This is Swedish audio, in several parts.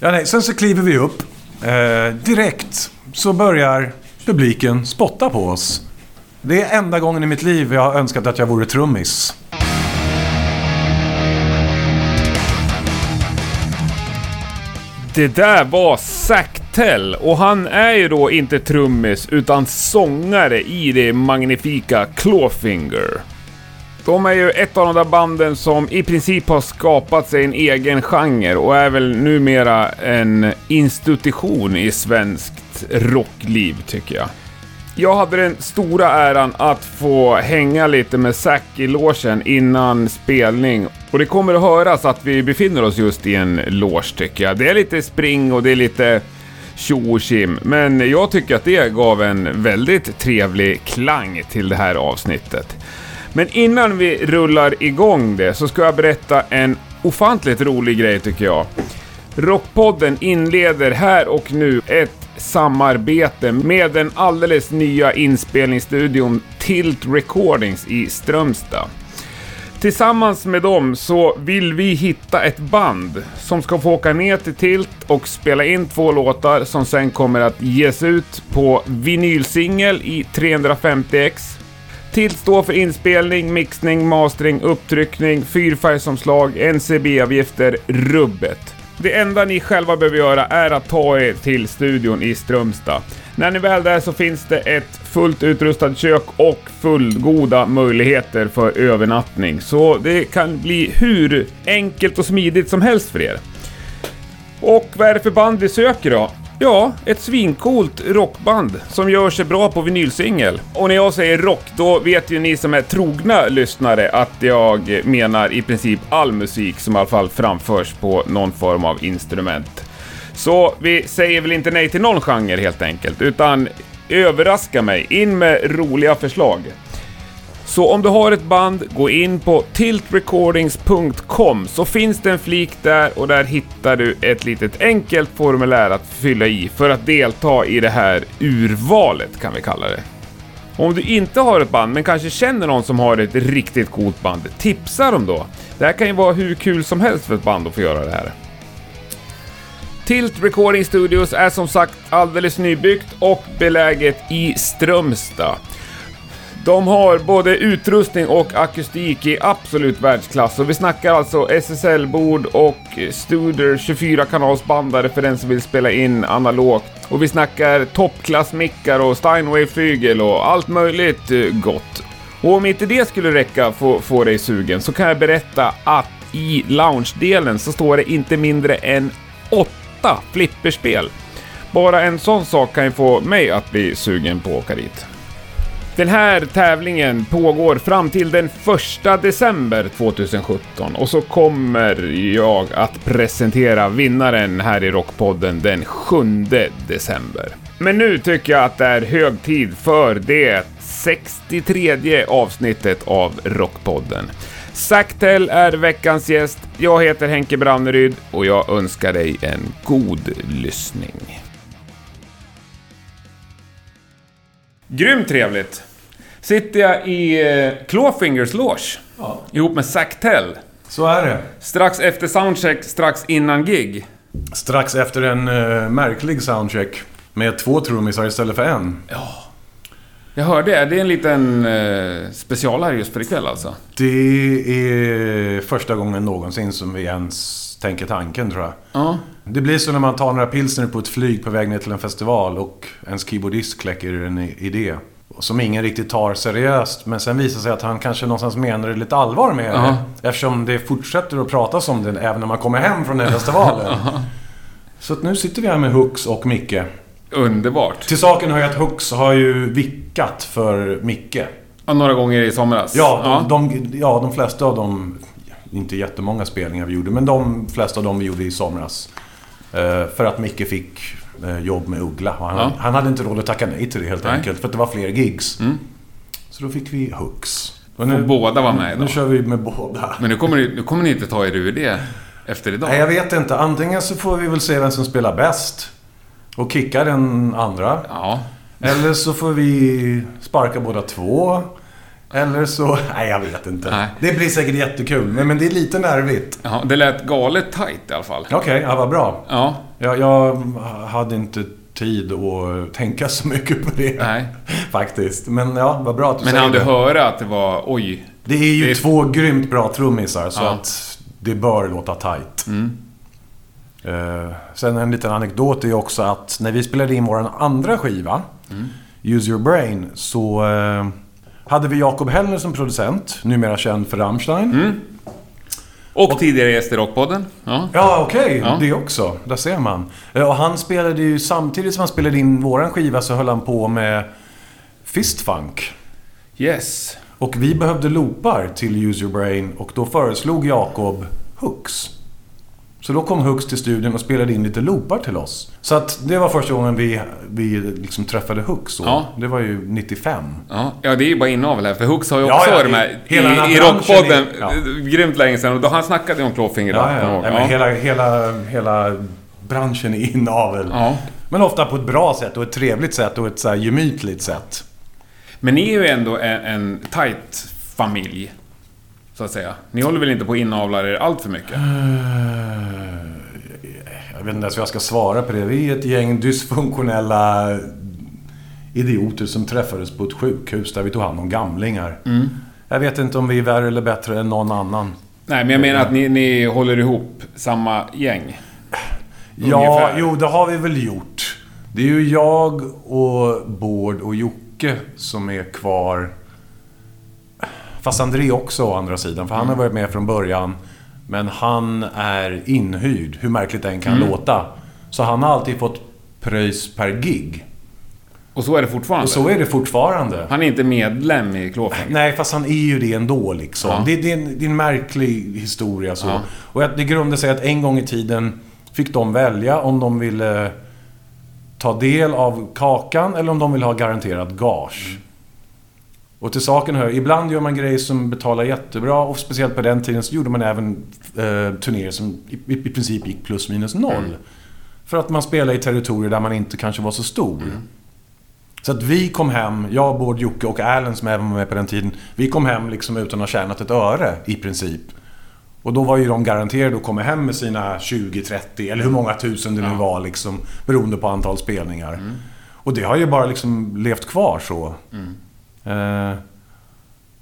Ja, nej, sen så kliver vi upp. Eh, direkt så börjar publiken spotta på oss. Det är enda gången i mitt liv jag har önskat att jag vore trummis. Det där var Zack Tell och han är ju då inte trummis utan sångare i det magnifika Clawfinger. De är ju ett av de där banden som i princip har skapat sig en egen genre och är väl numera en institution i svenskt rockliv tycker jag. Jag hade den stora äran att få hänga lite med Zack i logen innan spelning. Och det kommer att höras att vi befinner oss just i en loge tycker jag. Det är lite spring och det är lite tjo och tjim, men jag tycker att det gav en väldigt trevlig klang till det här avsnittet. Men innan vi rullar igång det så ska jag berätta en ofantligt rolig grej tycker jag. Rockpodden inleder här och nu ett samarbete med den alldeles nya inspelningsstudion Tilt Recordings i Strömstad. Tillsammans med dem så vill vi hitta ett band som ska få åka ner till Tilt och spela in två låtar som sen kommer att ges ut på vinylsingel i 350x. Tilt står för inspelning, mixning, mastering, upptryckning, fyrfärgsomslag, NCB-avgifter, rubbet. Det enda ni själva behöver göra är att ta er till studion i Strömstad. När ni väl är där så finns det ett fullt utrustat kök och fullgoda möjligheter för övernattning. Så det kan bli hur enkelt och smidigt som helst för er. Och vad är det för band vi söker då? Ja, ett svincoolt rockband som gör sig bra på vinylsingel. Och när jag säger rock, då vet ju ni som är trogna lyssnare att jag menar i princip all musik som i alla fall framförs på någon form av instrument. Så vi säger väl inte nej till någon genre helt enkelt, utan överraska mig. In med roliga förslag. Så om du har ett band, gå in på tiltrecordings.com så finns det en flik där och där hittar du ett litet enkelt formulär att fylla i för att delta i det här urvalet kan vi kalla det. Om du inte har ett band men kanske känner någon som har ett riktigt coolt band, tipsa dem då. Det här kan ju vara hur kul som helst för ett band att få göra det här. Tilt Recording Studios är som sagt alldeles nybyggt och beläget i Strömstad. De har både utrustning och akustik i absolut världsklass och vi snackar alltså SSL-bord och Studer 24-kanalsbandare för den som vill spela in analogt. Och vi snackar toppklassmickar och Steinway-flygel och allt möjligt eh, gott. Och om inte det skulle räcka för att få dig sugen så kan jag berätta att i lounge-delen så står det inte mindre än åtta flipperspel. Bara en sån sak kan ju få mig att bli sugen på att åka dit. Den här tävlingen pågår fram till den 1 december 2017 och så kommer jag att presentera vinnaren här i Rockpodden den 7 december. Men nu tycker jag att det är hög tid för det 63 avsnittet av Rockpodden. Saktell är veckans gäst. Jag heter Henke Branneryd och jag önskar dig en god lyssning. Grymt trevligt! Sitter jag i eh, Clawfingers loge Ja. ihop med Zack Tell. Så är det. Strax efter soundcheck, strax innan gig. Strax efter en eh, märklig soundcheck med två trummisar istället för en. Jag hörde det. Det är en liten eh, specialare just för ikväll alltså. Det är första gången någonsin som vi ens tänker tanken tror jag. Ja. Det blir så när man tar några pilsner på ett flyg på väg ner till en festival och ens keyboardist kläcker en idé. Som ingen riktigt tar seriöst. Men sen visar sig att han kanske någonstans menar det lite allvar med Ja. det. Eftersom det fortsätter att pratas om det även när man kommer hem från den här festivalen. Så att nu sitter vi här med Hooks och Micke. Underbart. Till saken hör ju att Hooks har ju vickat för Micke. Ja, några gånger i somras. Ja, de, de, ja, de flesta av dem... Inte jättemånga spelningar vi gjorde, men de flesta av dem vi gjorde i somras. Eh, för att Micke fick jobb med Uggla. Och han, Ja. han hade inte råd att tacka nej till det helt Nej. enkelt, för att det var fler gigs. Mm. Så då fick vi Hooks. Och Får båda vara med Nu idag. kör vi med båda. Men nu kommer, ni, nu kommer ni inte ta er ur det efter idag. Nej, jag vet inte. Antingen så får vi väl se vem som spelar bäst. Och kicka den andra. Ja. Eller så får vi sparka båda två. Eller så... Nej, jag vet inte. Nej. Det blir säkert jättekul, men, men det är lite nervigt. Ja, det lät galet tight i alla fall. Okej, ja, vad bra. Ja, Jag, jag hade inte tid att tänka så mycket på det. nej. Faktiskt. Men ja, vad bra att du Men säger han du det. höra att det var, oj. Det är ju Det är- två grymt bra trummisar, så Ja. att det bör låta tight. Mm. Eh, sen en liten anekdot är också att när vi spelade in vår andra skiva, Use Your Brain, så eh, hade vi Jakob Hellner som producent, numera känd för Rammstein. Och, tidigare gäst i Rockpodden. Ja. Ja, okej. Ja. Det också. Där ser man. Eh, Och han spelade ju, samtidigt som han spelade in våran skiva så höll han på med Fistfunk. Yes. Och vi behövde loopar till Use Your Brain och då föreslog Jakob Hooks. Så då kom Hooks till studion och spelade in lite loopar till oss. Så att det var första gången vi, vi liksom träffade. Så Ja. Det var ju 95. Ja, ja, det är ju bara inavel här, för Hooks har ju Ja, också ja, varit med i, i branschen Rockpodden ja. grymt länge sedan. Och då han snackade ju om Clawfinger då, Ja, ja. ihåg. Nej, men hela, hela, hela branschen är inavel. ja. Men ofta på ett bra sätt och ett trevligt sätt och ett så här gemytligt sätt. Men ni är ju ändå en, en tight familj. Så att säga. Ni håller väl inte på att inavla er allt för mycket? Jag vet inte ens hur jag ska svara på det. Vi är ett gäng dysfunktionella idioter som träffades på ett sjukhus där vi tog hand om gamlingar. Mm. Jag vet inte om vi är värre eller bättre än någon annan. Nej, men jag menar att ni, ni håller ihop samma gäng. Ja, Ungefär. jo, det har vi väl gjort. Det är ju jag och Bård och Jocke som är kvar. Fast André också å andra sidan, för han har Mm. varit med från början. Men han är inhyrd, hur märkligt det än kan Mm. låta. Så han har alltid fått pröjs per gig. Och så är det fortfarande. Och så är det fortfarande. Han är inte medlem i Clawfinger. Nej, fast han är ju det ändå liksom. Ja. Det, det, är en, det är en märklig historia så. Ja. Och det grundar sig att en gång i tiden fick de välja om de ville ta del av kakan eller om de ville ha garanterad gage. Mm. Och till saken hör, ibland gör man grejer som betalar jättebra och speciellt på den tiden så gjorde man även eh, turnéer som i, i, princip gick plus minus noll. Mm. För att man spelar i territorier där man inte kanske var så stor. Så att vi kom hem, jag, Bård, Jocke och Erlen som även var med på den tiden. Vi kom hem liksom utan att ha tjänat ett öre i princip. Och då var ju de garanterade att komma hem med sina 20-30 eller hur många tusen det nu var liksom. Beroende på antal spelningar. Och det har ju bara liksom levt kvar så. Eh,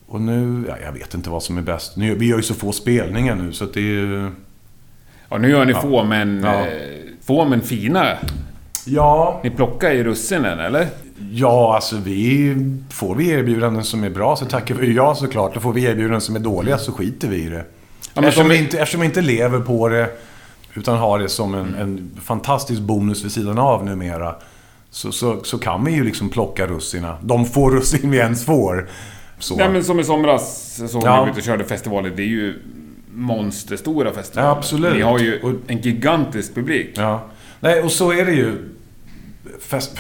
och nu, ja, jag vet inte vad som är bäst. Nu, vi gör ju så få spelningar nu så att det är ju... Ja, nu gör ni få, men... Ja. Eh, få, men fina. Ja, Ni plockar ju russinen, eller? Ja, alltså vi... Får vi erbjudanden som är bra så tackar vi ja såklart. Och får vi erbjudanden som är dåliga så skiter vi i det. men eftersom, som- vi inte, eftersom vi inte lever på det, utan har det som en, en fantastisk bonus vid sidan av numera. Så, så, så kan vi ju liksom plocka russina. De få russin vi ens får. Så. Nej, men som i somras såg Ja. ni ute och körde festivaler. Det är ju monsterstora festivaler. Ja, absolut. Ni har ju Och- en gigantisk publik. Ja. Nej, och så är det ju. Fest...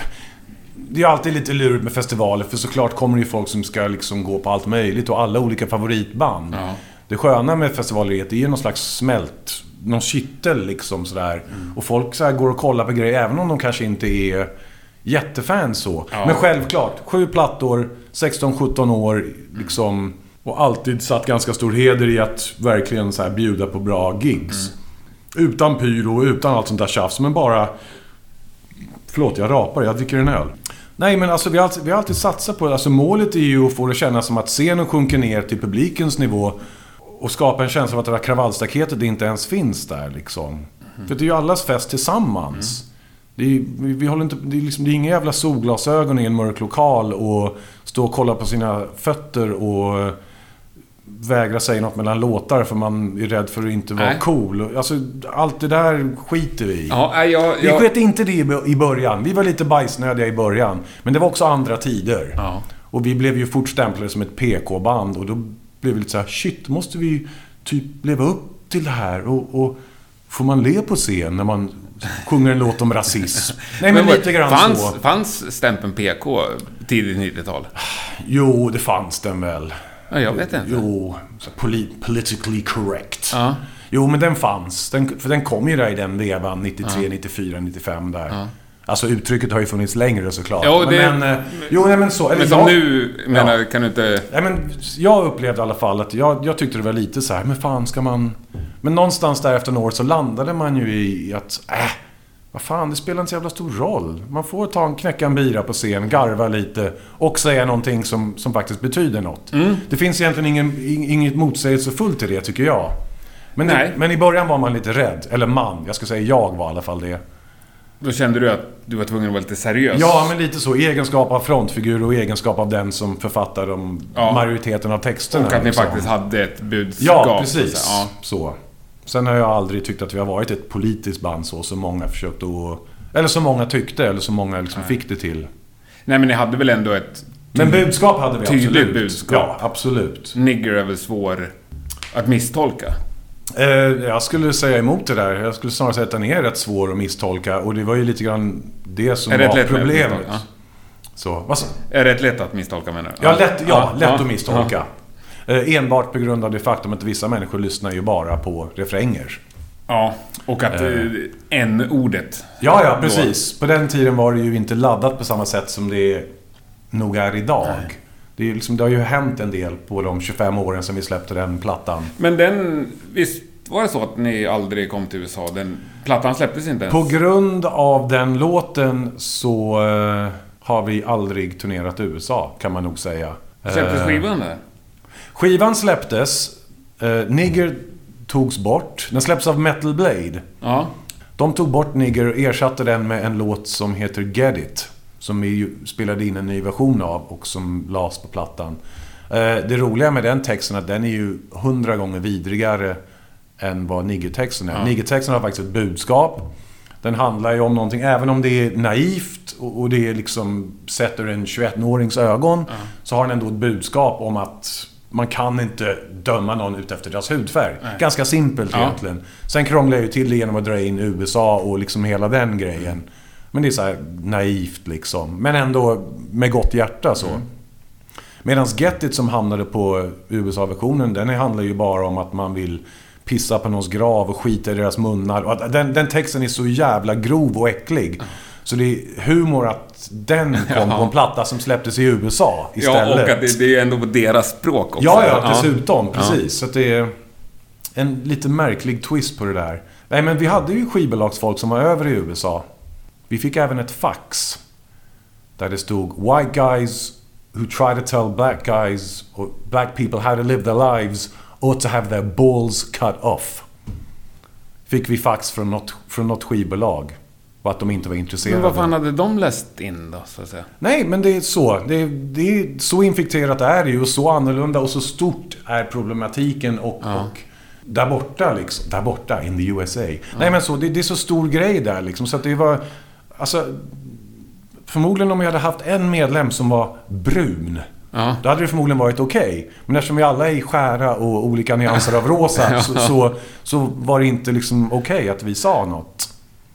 Det är alltid lite lurigt med festivaler, för såklart kommer det ju folk som ska liksom gå på allt möjligt och alla olika favoritband. Ja. Det sköna med festivaler är att det är någon slags smält, någon kittel liksom sådär. Och folk så går och kollar på grejer, även om de kanske inte är jättefans så. Ja. Men självklart, sju plattor, 16-17 år liksom. Och alltid satt ganska stor heder i att verkligen så här bjuda på bra gigs. Utan pyro, utan allt sånt där tjafs, men bara... Förlåt, jag rapar. Jag dricker en öl. Nej, men alltså vi har alltid, vi har alltid satsat på det. Alltså målet är ju att få det att kännas som att scenen sjunker ner till publikens nivå. Och skapa en känsla av att det där kravallstaketet inte ens finns där liksom. För det är ju allas fest tillsammans. Det är, vi, vi håller inte, det, är liksom, det är inga jävla solglasögon i en mörk lokal och stå och kolla på sina fötter och vägra säga något mellan låtar för man är rädd för att inte vara Nej. cool. Alltså, allt det där skiter vi i. Ja, nej, jag... Vi jag sket inte det i i början. Vi var lite bajsnödiga i början. Men det var också andra tider. ja. Och vi blev ju fort stämplade som ett PK-band. Och då blev vi lite så här, shit, måste vi typ leva upp till det här? Och, och får man le på scen när man sjunger en låt om rasism? Nej, men, vad- lite grann fanns, så. Fanns stämpeln PK tidigt 90-tal? Jo, det fanns den väl. Ja, jag vet inte. Jo, så poli- politically correct. Ja. Jo, men den fanns. Den, för den kom ju där i den vevan, 93, 94, 95 där. Ja. Alltså uttrycket har ju funnits längre såklart. Ja, det- men, eh, jo, nej, men så. Eller Men som jag, nu, menar, kan du inte... Nej, men jag upplevde i alla fall att jag, jag tyckte det var lite så här, men fan ska man... Men någonstans där efter några år så landade man ju i att, äh, vad fan, det spelar inte så jävla stor roll. Man får ta en knäcka en bira på scen, garva lite och säga någonting som, som faktiskt betyder något. Mm. Det finns egentligen ingen, ing- inget motsägelsefullt i det, tycker jag. Men, Nej. I, men i början var man lite rädd. Eller man, jag ska säga jag var i alla fall det. Då kände du att du var tvungen att vara lite seriös? Ja, men lite så. I egenskap av frontfigur och i egenskap av den som författar de Ja. majoriteten av texterna. Och att ni liksom. faktiskt hade ett budskap. Ja, så precis. säga. Ja. Så. Sen har jag aldrig tyckt att vi har varit ett politiskt band så, som många försökt att... Eller som många tyckte, eller som många liksom fick det till. Nej, men ni hade väl ändå ett... Men budskap hade vi Tydligt absolut. budskap. Ja, absolut. Nigger är väl svår att misstolka? Eh, jag skulle säga emot det där. Jag skulle snarare säga att den är rätt svår att misstolka. Och det var ju lite grann det som det var problemet. misstolka? Så, vad sa- Är det lätt att misstolka menar du? Ja, lätt, ja, lätt ja, att misstolka. Eh, enbart på grund av det faktum att vissa människor lyssnar ju bara på refränger. Ja, och att Eh. eh, n-ordet. Ja, ja, precis. På den tiden var det ju inte laddat på samma sätt som det nog är idag. Det, är liksom, det har ju hänt en del på de 25 åren sedan vi släppte den plattan. Men den... Visst var det så att ni aldrig kom till USA? Den plattan släpptes inte ens? På grund av den låten så eh, har vi aldrig turnerat i USA, kan man nog säga. Släpptes Eh, skivan där? Skivan släpptes. Eh, Nigger togs bort. Den släpps av Metal Blade. Ja. De tog bort Nigger och ersatte den med en låt som heter Get It. Som vi spelade in en ny version av och som lades på plattan. Eh, Det roliga med den texten är att den är ju hundra gånger vidrigare än vad Nigger-texten är. Ja. Nigger-texten har faktiskt ett budskap. Den handlar ju om någonting, även om det är naivt och det är liksom sätter en 21-årings ögon. Så har den ändå ett budskap om att man kan inte döma någon ut efter deras hudfärg. Nej. Ganska simpelt Ja. egentligen. Sen krånglar jag ju till det genom att dra in USA och liksom hela den grejen. Men det är så naivt liksom. Men ändå med gott hjärta så. Medan Get It som hamnade på USA-versionen, den handlar ju bara om att man vill pissa på någons grav och skita i deras munnar. Den, den texten är så jävla grov och äcklig. Så det är humor att den kom Ja. på en platta som släpptes i USA Ja, istället. och att det, det är ändå på deras språk också. Ja, ja, dessutom. Ja. Precis. Så att det är en lite märklig twist på det där. Nej, men vi hade ju skivbolagsfolk som var över i USA. Vi fick även ett fax. Där det stod “White guys who try to tell black guys or black people how to live their lives ought to have their balls cut off”. Fick vi fax från något, från något skivbolag. Och att de inte var intresserade. Men vad fan hade de läst in då, så att säga? Nej, men det är så. Det är, det är så infekterat är det ju och så annorlunda och så stort är problematiken och, Ja. och där borta liksom. Där borta, in the USA. Nej men så, det, det är så stor grej där liksom. Så att det var... Alltså... Förmodligen om jag hade haft en medlem som var brun. Ja. Då hade det förmodligen varit okej. Men eftersom vi alla är skära och olika nyanser av rosa Ja. så, så, så var det inte liksom okej att vi sa något.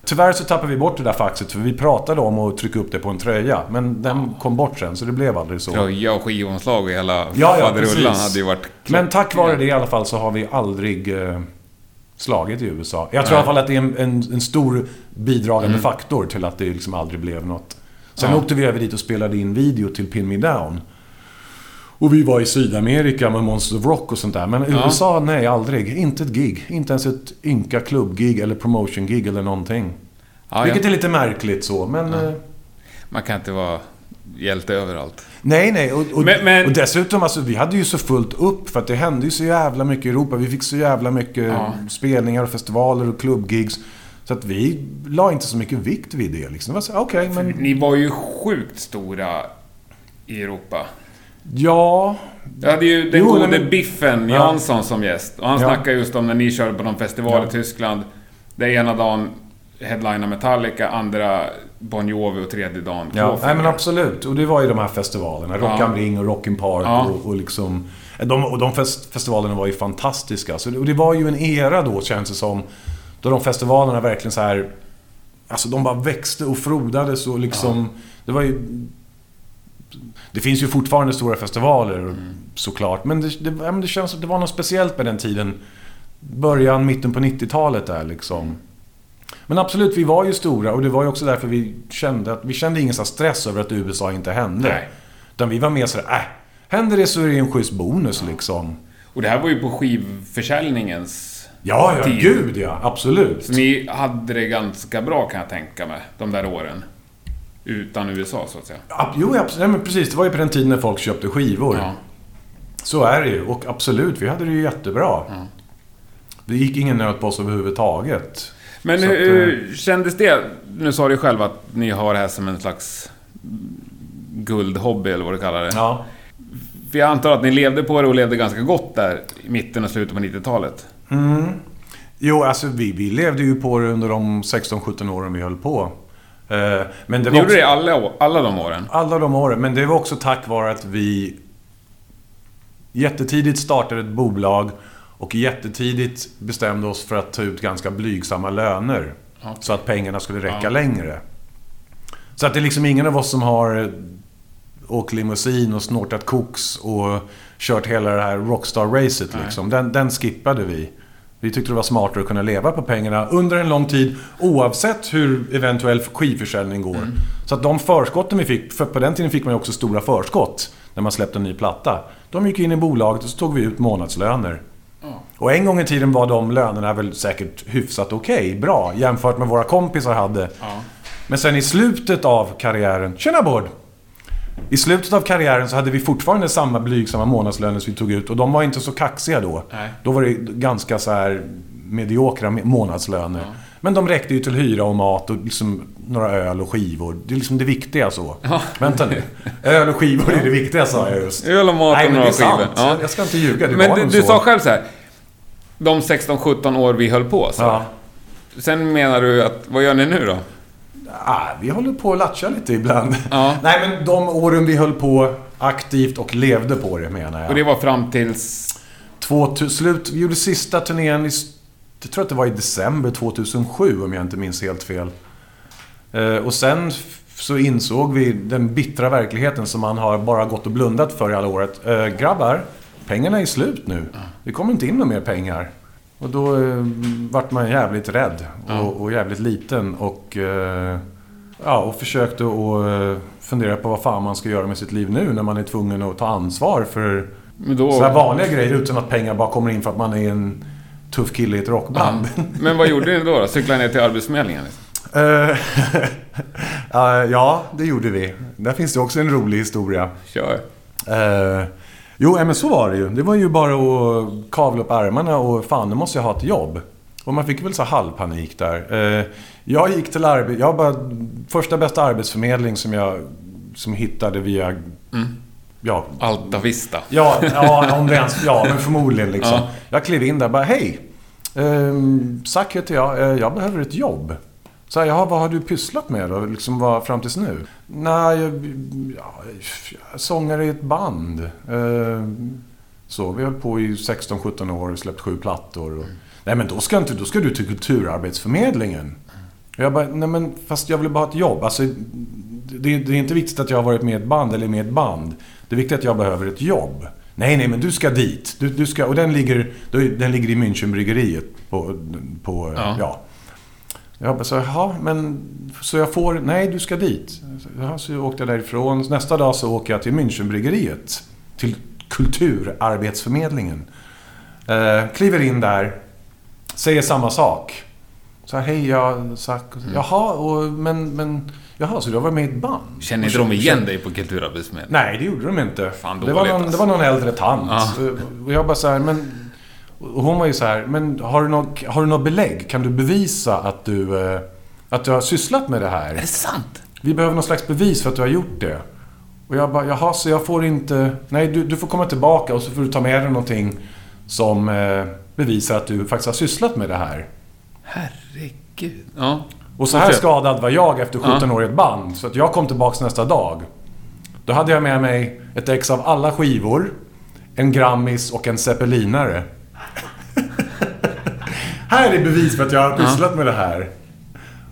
Tyvärr så tappade vi bort det där faxet för vi pratade om att trycka upp det på en tröja. Men den kom bort sen så det blev aldrig så. Tröja och skivomslag och hela Ja, ja, faderullan hade ju varit... Men tack vare det i alla fall så har vi aldrig slagit i USA. Jag tror i Nej. alla fall att det är en, en, en stor bidragande faktor till att det liksom aldrig blev något. Sen Ja. åkte vi över dit och spelade in video till Pin Me Down. Och vi var i Sydamerika med Monsters of Rock och sånt där. Men i Ja. USA, nej aldrig. Inte ett gig. Inte ens ett ynka klubbgig eller promotion-gig eller någonting. Ja, Vilket är lite märkligt så, men... eh, Man kan inte vara hjälte överallt. Nej, nej. Och, och, Men- men- och dessutom, alltså, vi hade ju så fullt upp för att det hände ju så jävla mycket i Europa. Vi fick så jävla mycket Ja. spelningar och festivaler och klubbgigs. Så att vi la inte så mycket vikt vid det. Liksom. Det var så, okej, men... Ni var ju sjukt stora i Europa. Ja... Jag hade ju den Jo, gode men- Biffen Ja. Jansson som gäst. Och han Ja. snackade just om när ni körde på någon festival Ja. i Tyskland. Där ena dagen headlina Metallica, andra Bon Jovi och tredje dagen Ja, nej, men absolut. Och det var ju de här festivalerna. Rock Ja. am Ring och Rock in Park Ja. och, och liksom... De, och de fest, festivalerna var ju fantastiska. Så det, och det var ju en era då, känns det som. Då de festivalerna verkligen så här... Alltså de bara växte och frodades och liksom... Det var ju... Det finns ju fortfarande stora festivaler Mm. såklart. Men det, det, ja, men det känns att det var något speciellt med den tiden. Början, mitten på 90-talet där liksom. Men absolut, vi var ju stora och det var ju också därför vi kände att vi kände ingen stress över att USA inte hände. Nej. Utan vi var mer sådär, äh, händer det så är det en schysst bonus liksom. Och det här var ju på skivförsäljningens Ja, ja, tid. gud ja, absolut. Så ni hade det ganska bra kan jag tänka mig, de där åren. Utan USA så att säga. Ja, Jo, absolut. Nej, men precis. Det var ju på den tiden när folk köpte skivor. Ja. Så är det ju. Och absolut, vi hade det ju jättebra. Det gick ingen nöt på oss överhuvudtaget. Men Så att, hur kändes det? Nu sa du själv att ni har det här som en slags guldhobby eller vad du kallar det. Ja. För jag antar att ni levde på det och levde ganska gott där i mitten och slutet på 90-talet. Jo, alltså vi, vi levde ju på det under de 16-17 åren vi höll på. Eh, Men det Ni var gjorde också, det alla, alla de åren? alla de åren. Men det var också tack vare att vi jättetidigt startade ett bolag och jättetidigt bestämde oss för att ta ut ganska blygsamma löner. Okej. Så att pengarna skulle räcka Ja. längre. Så att det är liksom ingen av oss som har eh, åkt limousin och snortat koks och kört hela det här Rockstar-racet liksom. Den, den skippade vi. Vi tyckte det var smartare att kunna leva på pengarna under en lång tid oavsett hur eventuell skivförsäljning går. Mm. Så att de förskotten vi fick, för på den tiden fick man ju också stora förskott när man släppte en ny platta. De gick in i bolaget och så tog vi ut månadslöner. Och en gång i tiden var de lönerna väl säkert hyfsat okej, bra, jämfört med våra kompisar hade. Ja. Men sen i slutet av karriären... Tjena Bård! I slutet av karriären så hade vi fortfarande samma blygsamma månadslöner som vi tog ut och de var inte så kaxiga då. Nej. Då var det ganska så här mediokra me- månadslöner. Men de räckte ju till hyra och mat och liksom några öl och skivor. Det är liksom det viktiga så. Vänta nu. Öl och skivor är det viktiga sa jag just. Öl och mat Nej och men det några är sant. skivor. Ja. Jag ska inte ljuga, det Men var du, du så. sa själv så här. De 16-17 år vi höll på, så. Ja. Sen menar du att, vad gör ni nu då? Ah, vi håller på att latcha lite ibland. Ja. Nej, men de åren vi höll på aktivt och levde på det menar jag. Och det var fram tills... 2000, slut, vi gjorde sista turnén i... Jag tror att det var i december 2007 om jag inte minns helt fel. Eh, och sen så insåg vi den bittra verkligheten som man har bara gått och blundat för i alla året. Eh, grabbar, pengarna är slut nu. Det kommer inte in några mer pengar. Och då eh, vart man jävligt rädd och, och jävligt liten och... Ja, och försökte att fundera på vad fan man ska göra med sitt liv nu när man är tvungen att ta ansvar för då... så här vanliga grejer utan att pengar bara kommer in för att man är en tuff kille i ett rockband. Men vad gjorde ni då? då? Cyklade ner till Arbetsförmedlingen? Liksom? Eh, eh, ja, det gjorde vi. Där finns det också en rolig historia. Kör. Eh, jo, men så var det ju. Det var ju bara att kavla upp ärmarna och fan, nu måste jag ha ett jobb. Och man fick väl så halvpanik där. Eh, jag gick till arbete... Jag bara... Första bästa arbetsförmedling som jag som hittade via... Ja, Alta Vista. Ja, ja, om det ens, ja men förmodligen liksom. Ja. Jag klev in där och bara, hej! Um, Zack heter jag, Eh, jag behöver ett jobb. Så här, jaha, vad har du pysslat med då? Liksom vad, fram tills nu? Nej, jag, ja, sångare i ett band. Eh, så, vi höll på i 16-17 år och släppt sju plattor. Och, nej men då ska, inte, då ska du till Kulturarbetsförmedlingen. Och jag bara, nej men fast jag vill bara ha ett jobb. Alltså, det, det är inte viktigt att jag har varit med i ett band eller med i ett band. Det är viktigt att jag behöver ett jobb. Nej, nej, men du ska dit. Du, du ska, och den ligger, den ligger i Münchenbryggeriet på... på Ja. ja. Jag bara så, jaha, men... Så jag får... Nej, du ska dit. Jaha, så åkte jag därifrån. Nästa dag så åker jag till Münchenbryggeriet. Till Kulturarbetsförmedlingen. Eh, kliver in där. Säger samma sak. Så här, hej, jag... Zack. Jaha, och, men, men... Jaha, så du har varit med i ett band? Känner inte de igen dig på Kulturarbetsförmedlingen? Nej, det gjorde de inte. Fan, det, var någon, alltså. det var någon äldre tant. Ja. Och jag bara så här, men... Och hon var ju så här, men har du något, har du något belägg? Kan du bevisa att du, eh, att du har sysslat med det Är här? det sant? Vi behöver någon slags bevis för att du har gjort det. Och jag bara, jaha, så jag får inte... Nej, du, du får komma tillbaka och så får du ta med dig någonting som eh, bevisar att du faktiskt har sysslat med det här. Herregud. Ja. Och så här skadad var jag efter 17 Ja. år i ett band. Så att jag kom tillbaks nästa dag. Då hade jag med mig ett ex av alla skivor, en Grammis och en Zeppelinare. här är bevis för att jag har pysslat med det här.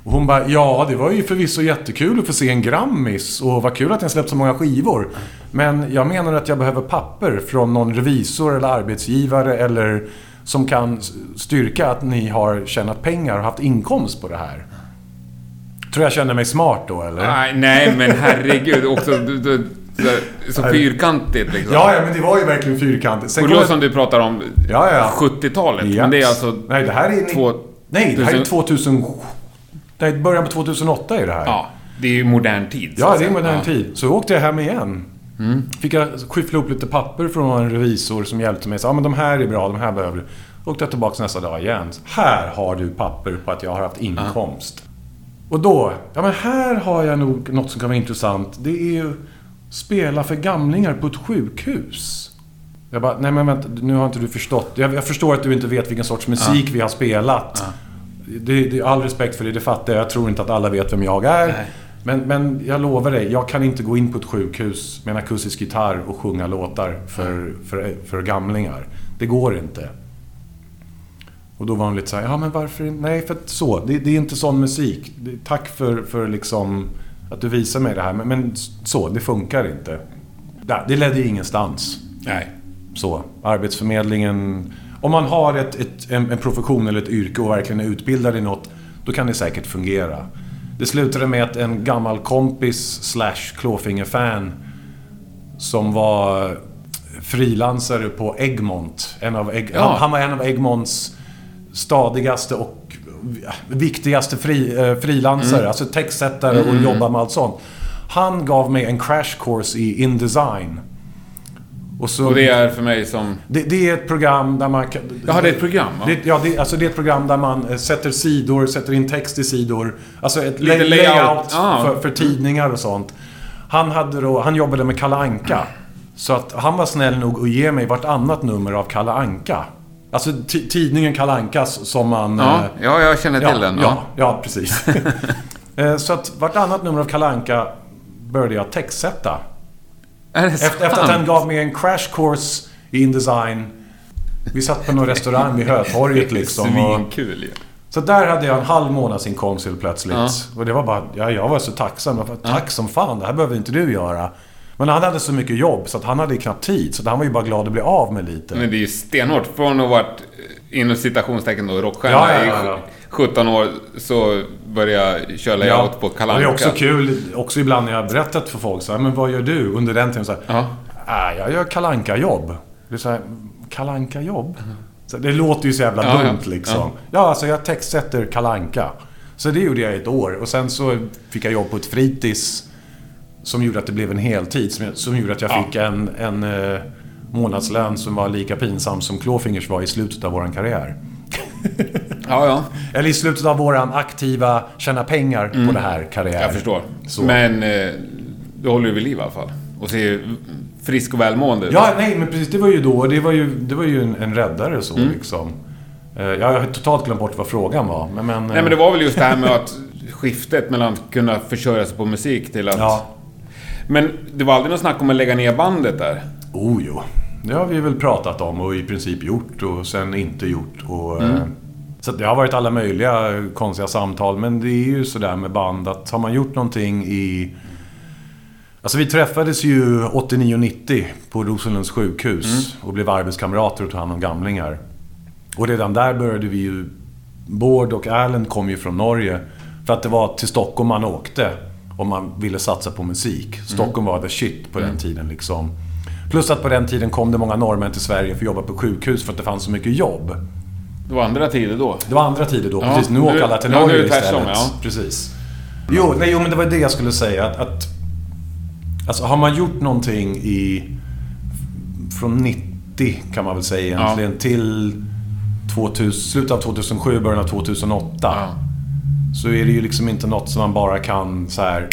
Och hon bara, ja det var ju förvisso jättekul att få se en Grammis och vad kul att jag släppt så många skivor. Men jag menar att jag behöver papper från någon revisor eller arbetsgivare eller som kan styrka att ni har tjänat pengar och haft inkomst på det här. Tror jag känner mig smart då, eller? Nej, nej men herregud. Också du, du, så, så fyrkantigt liksom. Ja, ja, men det var ju verkligen fyrkantigt. Sen Och då som du pratar om Ja, ja. 70-talet. Ja. Men det är alltså... Nej, det här är... två- Nej, det här är tusen- 2000... Nej, början på 2008 är det här. Ja, det är ju modern tid. Ja, det är modern Ja. tid. Så åkte jag hem igen. Fick jag skyffla ihop lite papper från en revisor som hjälpte mig. Ja, men de här är bra, de här behöver du. Åkte jag tillbaka nästa dag igen. Här har du papper på att jag har haft inkomst. Och då, ja men här har jag nog något som kan vara intressant. Det är ju spela för gamlingar på ett sjukhus. Jag bara, nej men vänta, nu har inte du förstått. Jag, jag förstår att du inte vet vilken sorts musik vi har spelat. Det, det, all respekt för det, det fattar jag. Jag tror inte att alla vet vem jag är. Nej. Men, men jag lovar dig, jag kan inte gå in på ett sjukhus med en akustisk gitarr och sjunga låtar för, för, för gamlingar. Det går inte. Och då var hon lite så här, ja men varför Nej, för att så. Det, det är inte sån musik. Det, tack för, för liksom att du visar mig det här. Men, men så, det funkar inte. Ja, det ledde ju ingenstans. Nej. Så, Arbetsförmedlingen... Om man har ett, ett, en, en profession eller ett yrke och verkligen är utbildad i något, då kan det säkert fungera. Det slutade med att en gammal kompis slash Klåfinger-fan som var frilansare på Egmont. En av Egg, Ja. han, han var en av Egmonts stadigaste och viktigaste fri, eh, frilansare. Alltså textsättare och jobbar med allt sånt. Han gav mig en crash course i InDesign. Och, så, Och det är för mig som... det, det är ett program där man kan... Jaha, det är ett program, va? Det, ja, det, alltså det är ett program där man eh, sätter sidor, sätter in text i sidor. Alltså ett Lite lay- layout. layout Ah. för, för tidningar och sånt. Han, hade då, han jobbade med Kalle Anka. Så att han var snäll nog att ge mig vartannat nummer av Kalle Anka. Alltså ti- tidningen Kalle Ankas som man... Ja, eh, ja jag känner till ja, den. Ja, ja precis. Eh, så att vartannat nummer av Kalle Anka började jag textsätta. Är det Efter, efter att han gav mig en crash course i InDesign. Vi satt på någon restaurang vid Hötorget liksom. Svinkul ju. så där hade jag en halv månadsinkomst helt plötsligt. Ja. Och det var bara, ja, jag var så tacksam. Jag bara, Tack som fan, det här behöver inte du göra. Men han hade så mycket jobb så att han hade knappt tid. Så han var ju bara glad att bli av med lite. Men det är ju stenhårt. Från att ha varit, eh, inom citationstecken då, rockstjärna Ja, ja, ja, ja. i 17 år, så började jag köra layout på Kalle och det är också kul, också ibland när jag har berättat för folk så här, men vad gör du under den tiden? Så här, Ja. "Ah, jag gör kalanka jobb Det är så här, kalanka jobb så Det låter ju så jävla Ja, ja. dumt liksom. Ja. alltså jag textsätter kalanka Så det gjorde jag i ett år. Och sen så fick jag jobb på ett fritids som gjorde att det blev en heltid. Som, som gjorde att jag Ja. fick en, en eh, månadslön som var lika pinsam som Clawfingers var i slutet av våran karriär. Ja, ja. Eller i slutet av våran aktiva tjäna pengar på det här karriär. Mm. Jag förstår. Så. Men eh, du håller ju vid liv i alla fall. Och ser frisk och välmående ut. Ja, nej, men precis. Det var ju då. Det var ju, det var ju en, en räddare så Mm. liksom. Eh, Jag har totalt glömt bort vad frågan var. Men, men, Nej, men det var väl just det här med att skiftet mellan att kunna försörja sig på musik till att... Ja. Men det var aldrig något snack om att lägga ner bandet där? Oh, jo. Det har vi väl pratat om och i princip gjort och sen inte gjort. Och, Mm. eh, Så att det har varit alla möjliga konstiga samtal. Men det är ju sådär med band att har man gjort någonting i... Alltså vi träffades ju 89-90 på Rosenlunds sjukhus Mm. och blev arbetskamrater och tog hand om gamlingar. Och redan där började vi ju... Bård och Erlend kom ju från Norge. För att det var till Stockholm man åkte om man ville satsa på musik. Stockholm var the shit på den tiden liksom. Plus att på den tiden kom det många norrmän till Sverige för att jobba på sjukhus för att det fanns så mycket jobb. Det var andra tider då. Det var andra tider då, Ja, precis. Nu nu- åker alla till ja, nu Norge istället. ja. Precis. Jo, nej, jo, men det var det jag skulle säga. Att, att, alltså har man gjort någonting i... Från 90 kan man väl säga egentligen, till 2000, slutet av 2007, början av 2008. Ja. Så är det ju liksom inte något som man bara kan så här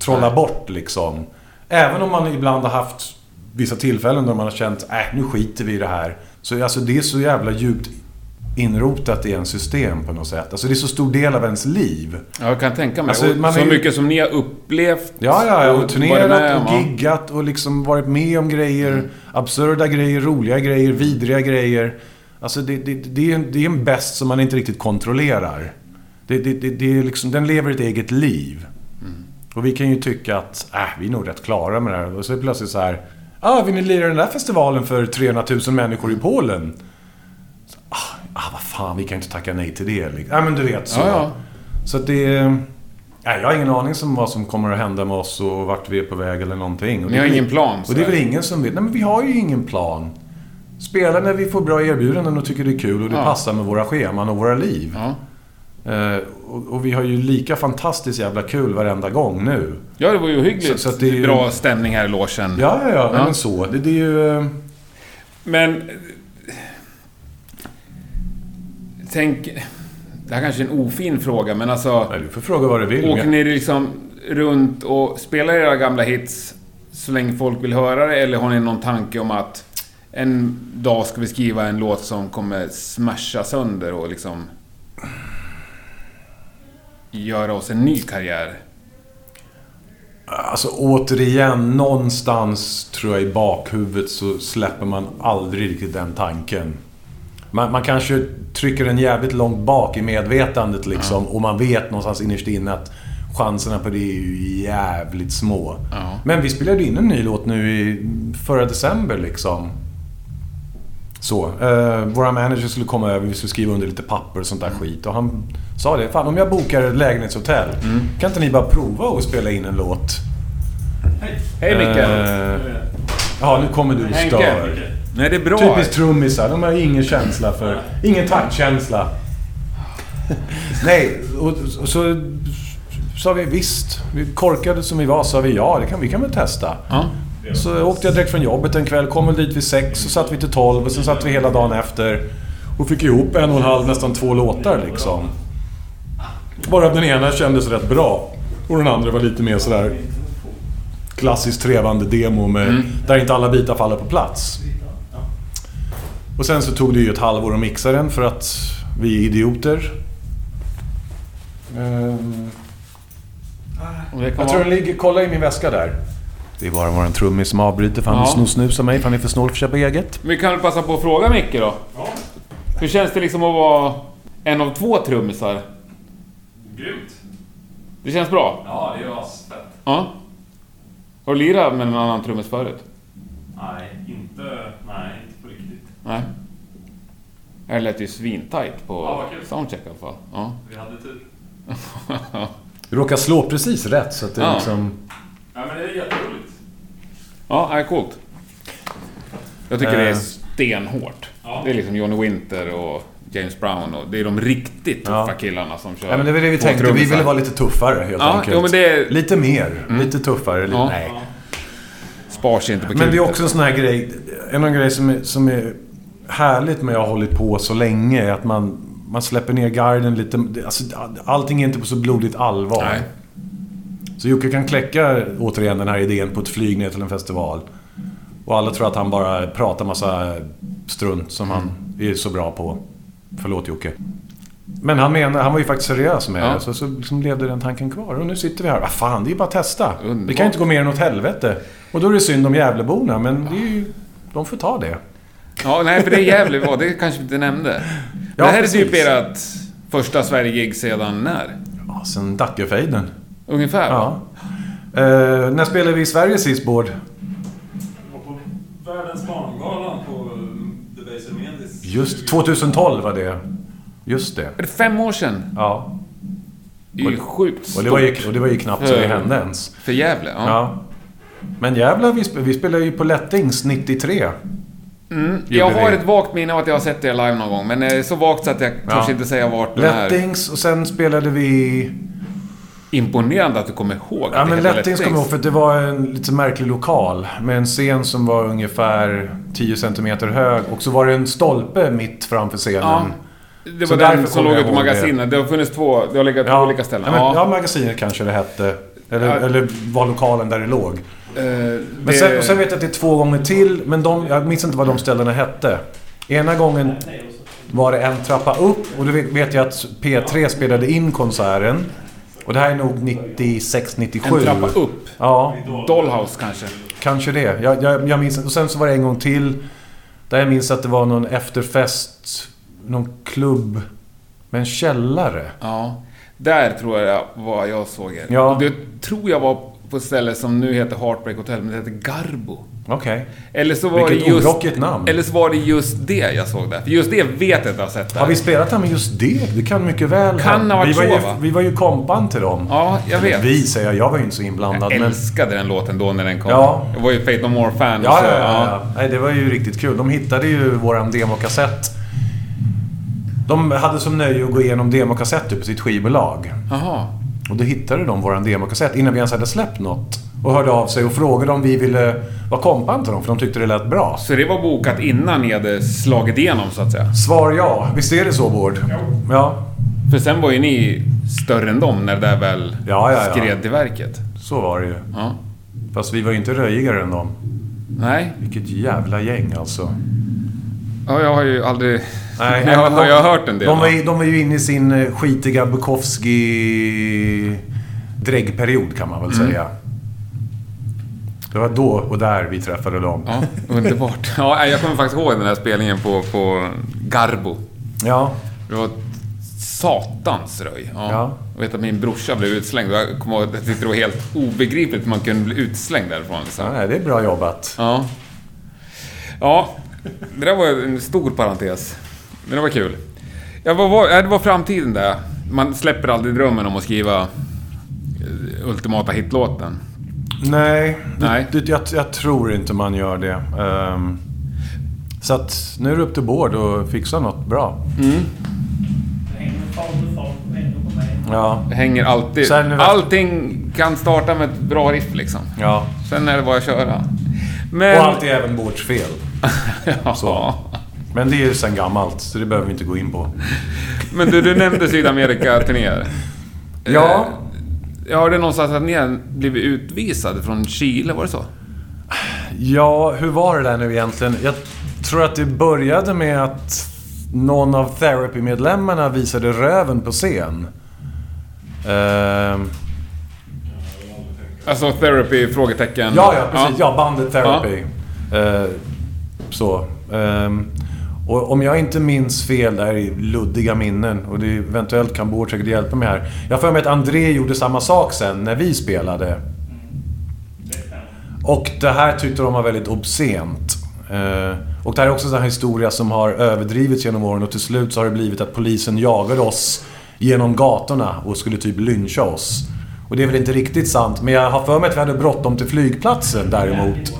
trolla bort liksom. Även om man ibland har haft vissa tillfällen då man har känt äh, nu skiter vi i det här. Så alltså, det är så jävla djupt inrotat i en system på något sätt. Alltså det är så stor del av ens liv. Ja, jag kan tänka mig. Alltså, man så är mycket som ni har upplevt. Ja, ja, ja. Och med turnerat om, och giggat och liksom varit med om grejer. Absurda grejer, roliga grejer, vidriga grejer. Alltså det, det, det, är, en, det är en bäst som man inte riktigt kontrollerar. Det, det, det, det är liksom, den lever ett eget liv. Och vi kan ju tycka att äh, vi är nog rätt klara med det här. Och så är det plötsligt så här. Ah, vill ni lira den där festivalen för 300 000 människor i Polen? fan vi kan inte tacka nej till det. Liksom. Ja men du vet så. Ja, ja. Så att det... Nej, jag har ingen aning om vad som kommer att hända med oss och vart vi är på väg eller någonting. Och Ni det har ingen plan? Och det är väl ingen som vet. Nej men vi har ju ingen plan. Spela när vi får bra erbjudanden och tycker det är kul och det Ja. passar med våra scheman och våra liv. Ja. Eh, och, och vi har ju lika fantastiskt jävla kul varenda gång nu. ja, det var ju hyggligt. Så- så det är ju- Bra stämning här i logen. Ja, ja, ja. Ja. Men så. Det, det är ju... eh, Men... Tänk... Det här kanske är en ofin fråga, men alltså... Nej, du får fråga vad du vill. Åker ni liksom runt och spelar era gamla hits så länge folk vill höra det? Eller har ni någon tanke om att en dag ska vi skriva en låt som kommer smasha sönder och liksom... Göra oss en ny karriär? Alltså återigen, någonstans tror jag i bakhuvudet så släpper man aldrig riktigt den tanken. Man, man kanske trycker den jävligt långt bak i medvetandet liksom och man vet någonstans innerst inne att chanserna på det är ju jävligt små. Ja. Men vi spelade in en ny låt nu i förra december liksom. Så. Eh, våra manager skulle komma över, vi skulle skriva under lite papper och sånt där skit. Och han sa det, fan om jag bokar ett lägenhetshotell, kan inte ni bara prova att spela in en låt? Hej Micke! Eh, ja, nu kommer du och Henke. stör. Nej, det är bra. Typiskt trummisar, de har ingen känsla för... Ingen taktkänsla. Nej, och, och så sa vi visst. Vi korkade som vi var sa vi ja, det kan, vi kan väl testa. Ja. Så åkte jag direkt från jobbet en kväll, kom väl dit vid sex, så satt vi till tolv och sen satt vi hela dagen efter. Och fick ihop en och en halv, nästan två låtar liksom. Bara den ena kändes rätt bra. Och den andra var lite mer sådär klassiskt trevande demo med, där inte alla bitar faller på plats. Och sen så tog det ju ett halvår att mixa den för att vi är idioter. Ehm, jag tror den ligger... Kolla i min väska där. Det är bara våran trummis som avbryter för han Ja. vill sno-snusa mig för han är för snål för att köpa eget. Vi kan väl passa på att fråga Micke då. Hur känns det liksom att vara en av två trummisar? Grymt! Det känns bra? Ja, det är asfett. Ja. Har du lirat med någon annan trummis förut? Nej, inte, nej, inte på riktigt. Nej. Det lät ju svintajt på Ja, soundcheck i alla fall. Ja. Vi hade tur. Du råkar slå precis rätt så att det är Ja. liksom... Ja, men det är jätteroligt. Ja, det är coolt. Jag tycker det är Eh. stenhårt. Ja. Det är liksom Johnny Winter och James Brown och det är de riktigt tuffa Ja. killarna som kör Ja, men det var det vi tänkte. Vi trummisar. ville vara lite tuffare helt Ja, enkelt. jo, men det är- Lite mer. Lite tuffare. Lite... Ja. Nej. Spar sig inte på Men det är också en sån här grej. En annan grej som är, som är härligt med att ha hållit på så länge är att man, man släpper ner garden lite. Alltså, allting är inte på så blodigt allvar. Nej. Så Jocke kan kläcka återigen den här idén på ett flyg ner till en festival. Och alla tror att han bara pratar massa strunt som han Mm. är så bra på. Förlåt Jocke. Men han menar, han var ju faktiskt seriös med Ja. det. Så, så liksom levde den tanken kvar. Och nu sitter vi här. Vad fan, det är ju bara att testa. Det Underbart. kan ju inte gå mer än åt helvete. Och då är det synd om Gävleborna, men det är ju, de får ta det. Ja, nej, för det är Gävle var, det kanske vi inte nämnde. Men Ja, det här är precis. typ ert första Sverige-gig sedan när? Ja, sen Dackefejden. Ungefär? Ja. Eh, när spelade vi i Sverige sist, Bård? Det var på Världens barngalan på. Just 2012 var det. Just det. Är det fem år sedan? Ja. Det är ju sjukt Och det var ju, stort och det var ju knappt så det hände ens. för Gävle. Ja. Ja. Men jävlar, vi, sp- vi spelade ju på Lättings 93. Mm. Jag har ett vagt minne av att jag har sett er live någon gång, men eh, så vagt så att jag Ja. törs inte säga vart den är. Lättings och sen spelade vi... Imponerande att du kommer ihåg Ja men Lättings kommer ihåg för det var en lite märklig lokal. Med en scen som var ungefär 10 cm hög. Och så var det en stolpe mitt framför scenen. Ja. Det Så var därför den som låg ute på ihåg det. magasinet. Det. har funnits två, det har legat på olika ställen. Ja, men, Ja, ja, magasinet kanske det hette. Eller, Ja. eller var lokalen där det låg. Eh, Men sen, och sen vet jag att det är två gånger till, men de, jag minns inte vad de ställena hette. Ena gången var det en trappa upp och då vet jag att P3 spelade in konserten. Och det här är nog 96, 97. En trappa upp. Ja, Dollhouse kanske. kanske det. Jag, jag, jag minns Och sen så var det en gång till. Där jag minns att det var någon efterfest, någon klubb med en källare. Ja. Där tror jag var jag såg er. Ja. Och det tror jag var på ett ställe som nu heter Heartbreak Hotel, men det heter Garbo. Okej. Eller så var Vilket det just... orockigt namn. Eller så var det just det jag såg där. För just det vet jag jag har sett där. Har vi spelat den med just det? Det kan mycket väl Kan ha varit vi var så, ju, va? Vi var ju kompan till dem. Ja, jag vet. Vi säger jag, jag var ju inte så inblandad. Jag men... älskade den låten då när den kom. Ja. Jag var ju Fate No More-fan. Ja, ja, ja, ja. Nej, det var ju riktigt kul. De hittade ju våran demokassett. De hade som nöje att gå igenom demokassetter på sitt skivbolag. Jaha. Och då hittade de våran demokassett innan vi ens hade släppt något. Och hörde av sig och frågade om vi ville vara kompan till dem, för de tyckte det lät bra. Så det var bokat innan ni hade slagit igenom, så att säga? Svar ja. Visst är det så, Bård? Ja. För sen var ju ni större än dem när det där väl Ja, ja, ja. skred till verket. Så var det ju. Ja. Fast vi var ju inte röjigare än dem. Nej. Vilket jävla gäng alltså. Ja, jag har ju aldrig... Nej, jag, har, de- jag har hört en del. De var, ju, de var ju inne i sin eh, skitiga Bukowski dräggperiod kan man väl Mm. säga. Det var då och där vi träffade dem. Ja, underbart. Ja, jag kommer faktiskt ihåg den här spelningen på, på Garbo. Ja, Det var satans röj. Ja. Ja. Jag vet att min brorsa blev utslängd. Jag kommer ihåg att det var helt obegripligt hur man kunde bli utslängd därifrån. Liksom. ja det är bra jobbat. Ja. Ja, det där var en stor parentes. Men det var kul. Ja, vad var, det var framtiden där. Man släpper aldrig drömmen om att skriva eh, ultimata hitlåten. Nej, det, Nej. Det, jag, jag tror inte man gör det. Ehm, så att nu är det upp till Bård att fixa något bra. Mm. Ja, Det hänger alltid... Sen Allting kan starta med ett bra riff liksom. ja. Sen är det bara att köra. Men... Och allt är även Bårds fel. ja. så. Men det är ju sen gammalt, så det behöver vi inte gå in på. Men du, du nämnde Sydamerika-turnéer. Ja. Jag hörde någonstans att ni har blivit utvisade från Chile, var det så? Ja, hur var det där nu egentligen? Jag tror att det började med att någon av Therapy-medlemmarna visade röven på scen. Ehm, Alltså therapy? Frågetecken. ja, ja, precis. Ja, bandet Therapy. Eh, så. Ehm, och om jag inte minns fel, det här är luddiga minnen och det eventuellt kan Bård säkert hjälpa mig här. Jag för mig att André gjorde samma sak sen när vi spelade. Och det här tyckte de var väldigt obscent. Eh, och det här är också en historia som har överdrivits genom åren och till slut så har det blivit att polisen jagade oss genom gatorna och skulle typ lyncha oss. Och det är väl inte riktigt sant, men jag har för mig att vi hade bråttom till flygplatsen däremot.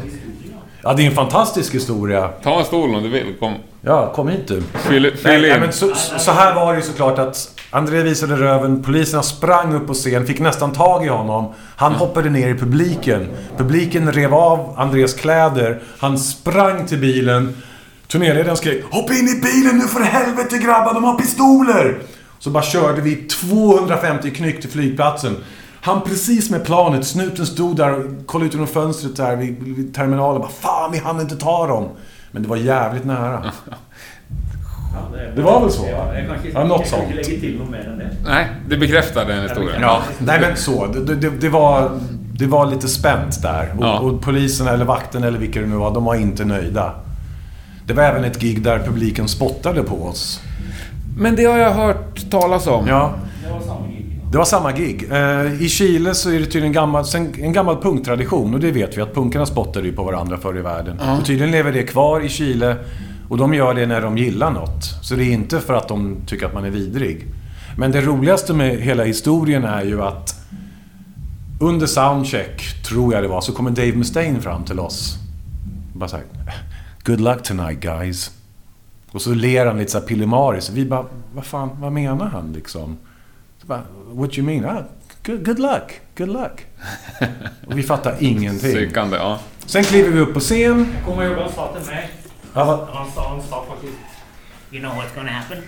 Ja, det är en fantastisk historia. Ta en stol om du vill. Kom. Ja, kom hit du. Fyll, Nej, fyll nej, in. men så, så här var det ju såklart att André visade röven, poliserna sprang upp på scen, fick nästan tag i honom. Han hoppade ner i publiken. Publiken rev av Andrés kläder. Han sprang till bilen. Turnéledaren skrek Hopp in i bilen nu för helvete grabbar, de har pistoler! Så bara körde vi 250 knyck till flygplatsen. Han precis med planet, snuten stod där och kollade ut genom fönstret där vid, vid terminalen. Bara, Fan, vi hann inte ta dem. Men det var jävligt nära. Det var väl så? Ja, jag kanske, Ja, något sånt. lägger till något mer än det. Nej, det bekräftar den historien. Ja, nej men så. Det, det, det, var, det var lite spänt där. Och, Ja. och polisen eller vakten eller vilka det nu var, de var inte nöjda. Det var även ett gig där publiken spottade på oss. Men det har jag hört talas om. Ja, Det var samma. Det var samma gig. Eh, I Chile så är det tydligen gammal, sen, en gammal punktradition och det vet vi att punkarna spottade ju på varandra förr i världen. Och tydligen lever det kvar i Chile och de gör det när de gillar något. Så det är inte för att de tycker att man är vidrig. Men det roligaste med hela historien är ju att under soundcheck, tror jag det var, så kommer Dave Mustaine fram till oss. Bara såhär, Good luck tonight guys. Och så ler han lite såhär pillemariskt. Vi bara, vad fan, vad menar han liksom? What you mean? Ah, good, good luck, good luck. Och vi fattar ingenting. Psykande, ja. Sen kliver vi upp på scen. Jag kommer ihåg vad han sa till mig. Ja, Han sa, han sa faktiskt... You know what's gonna happen?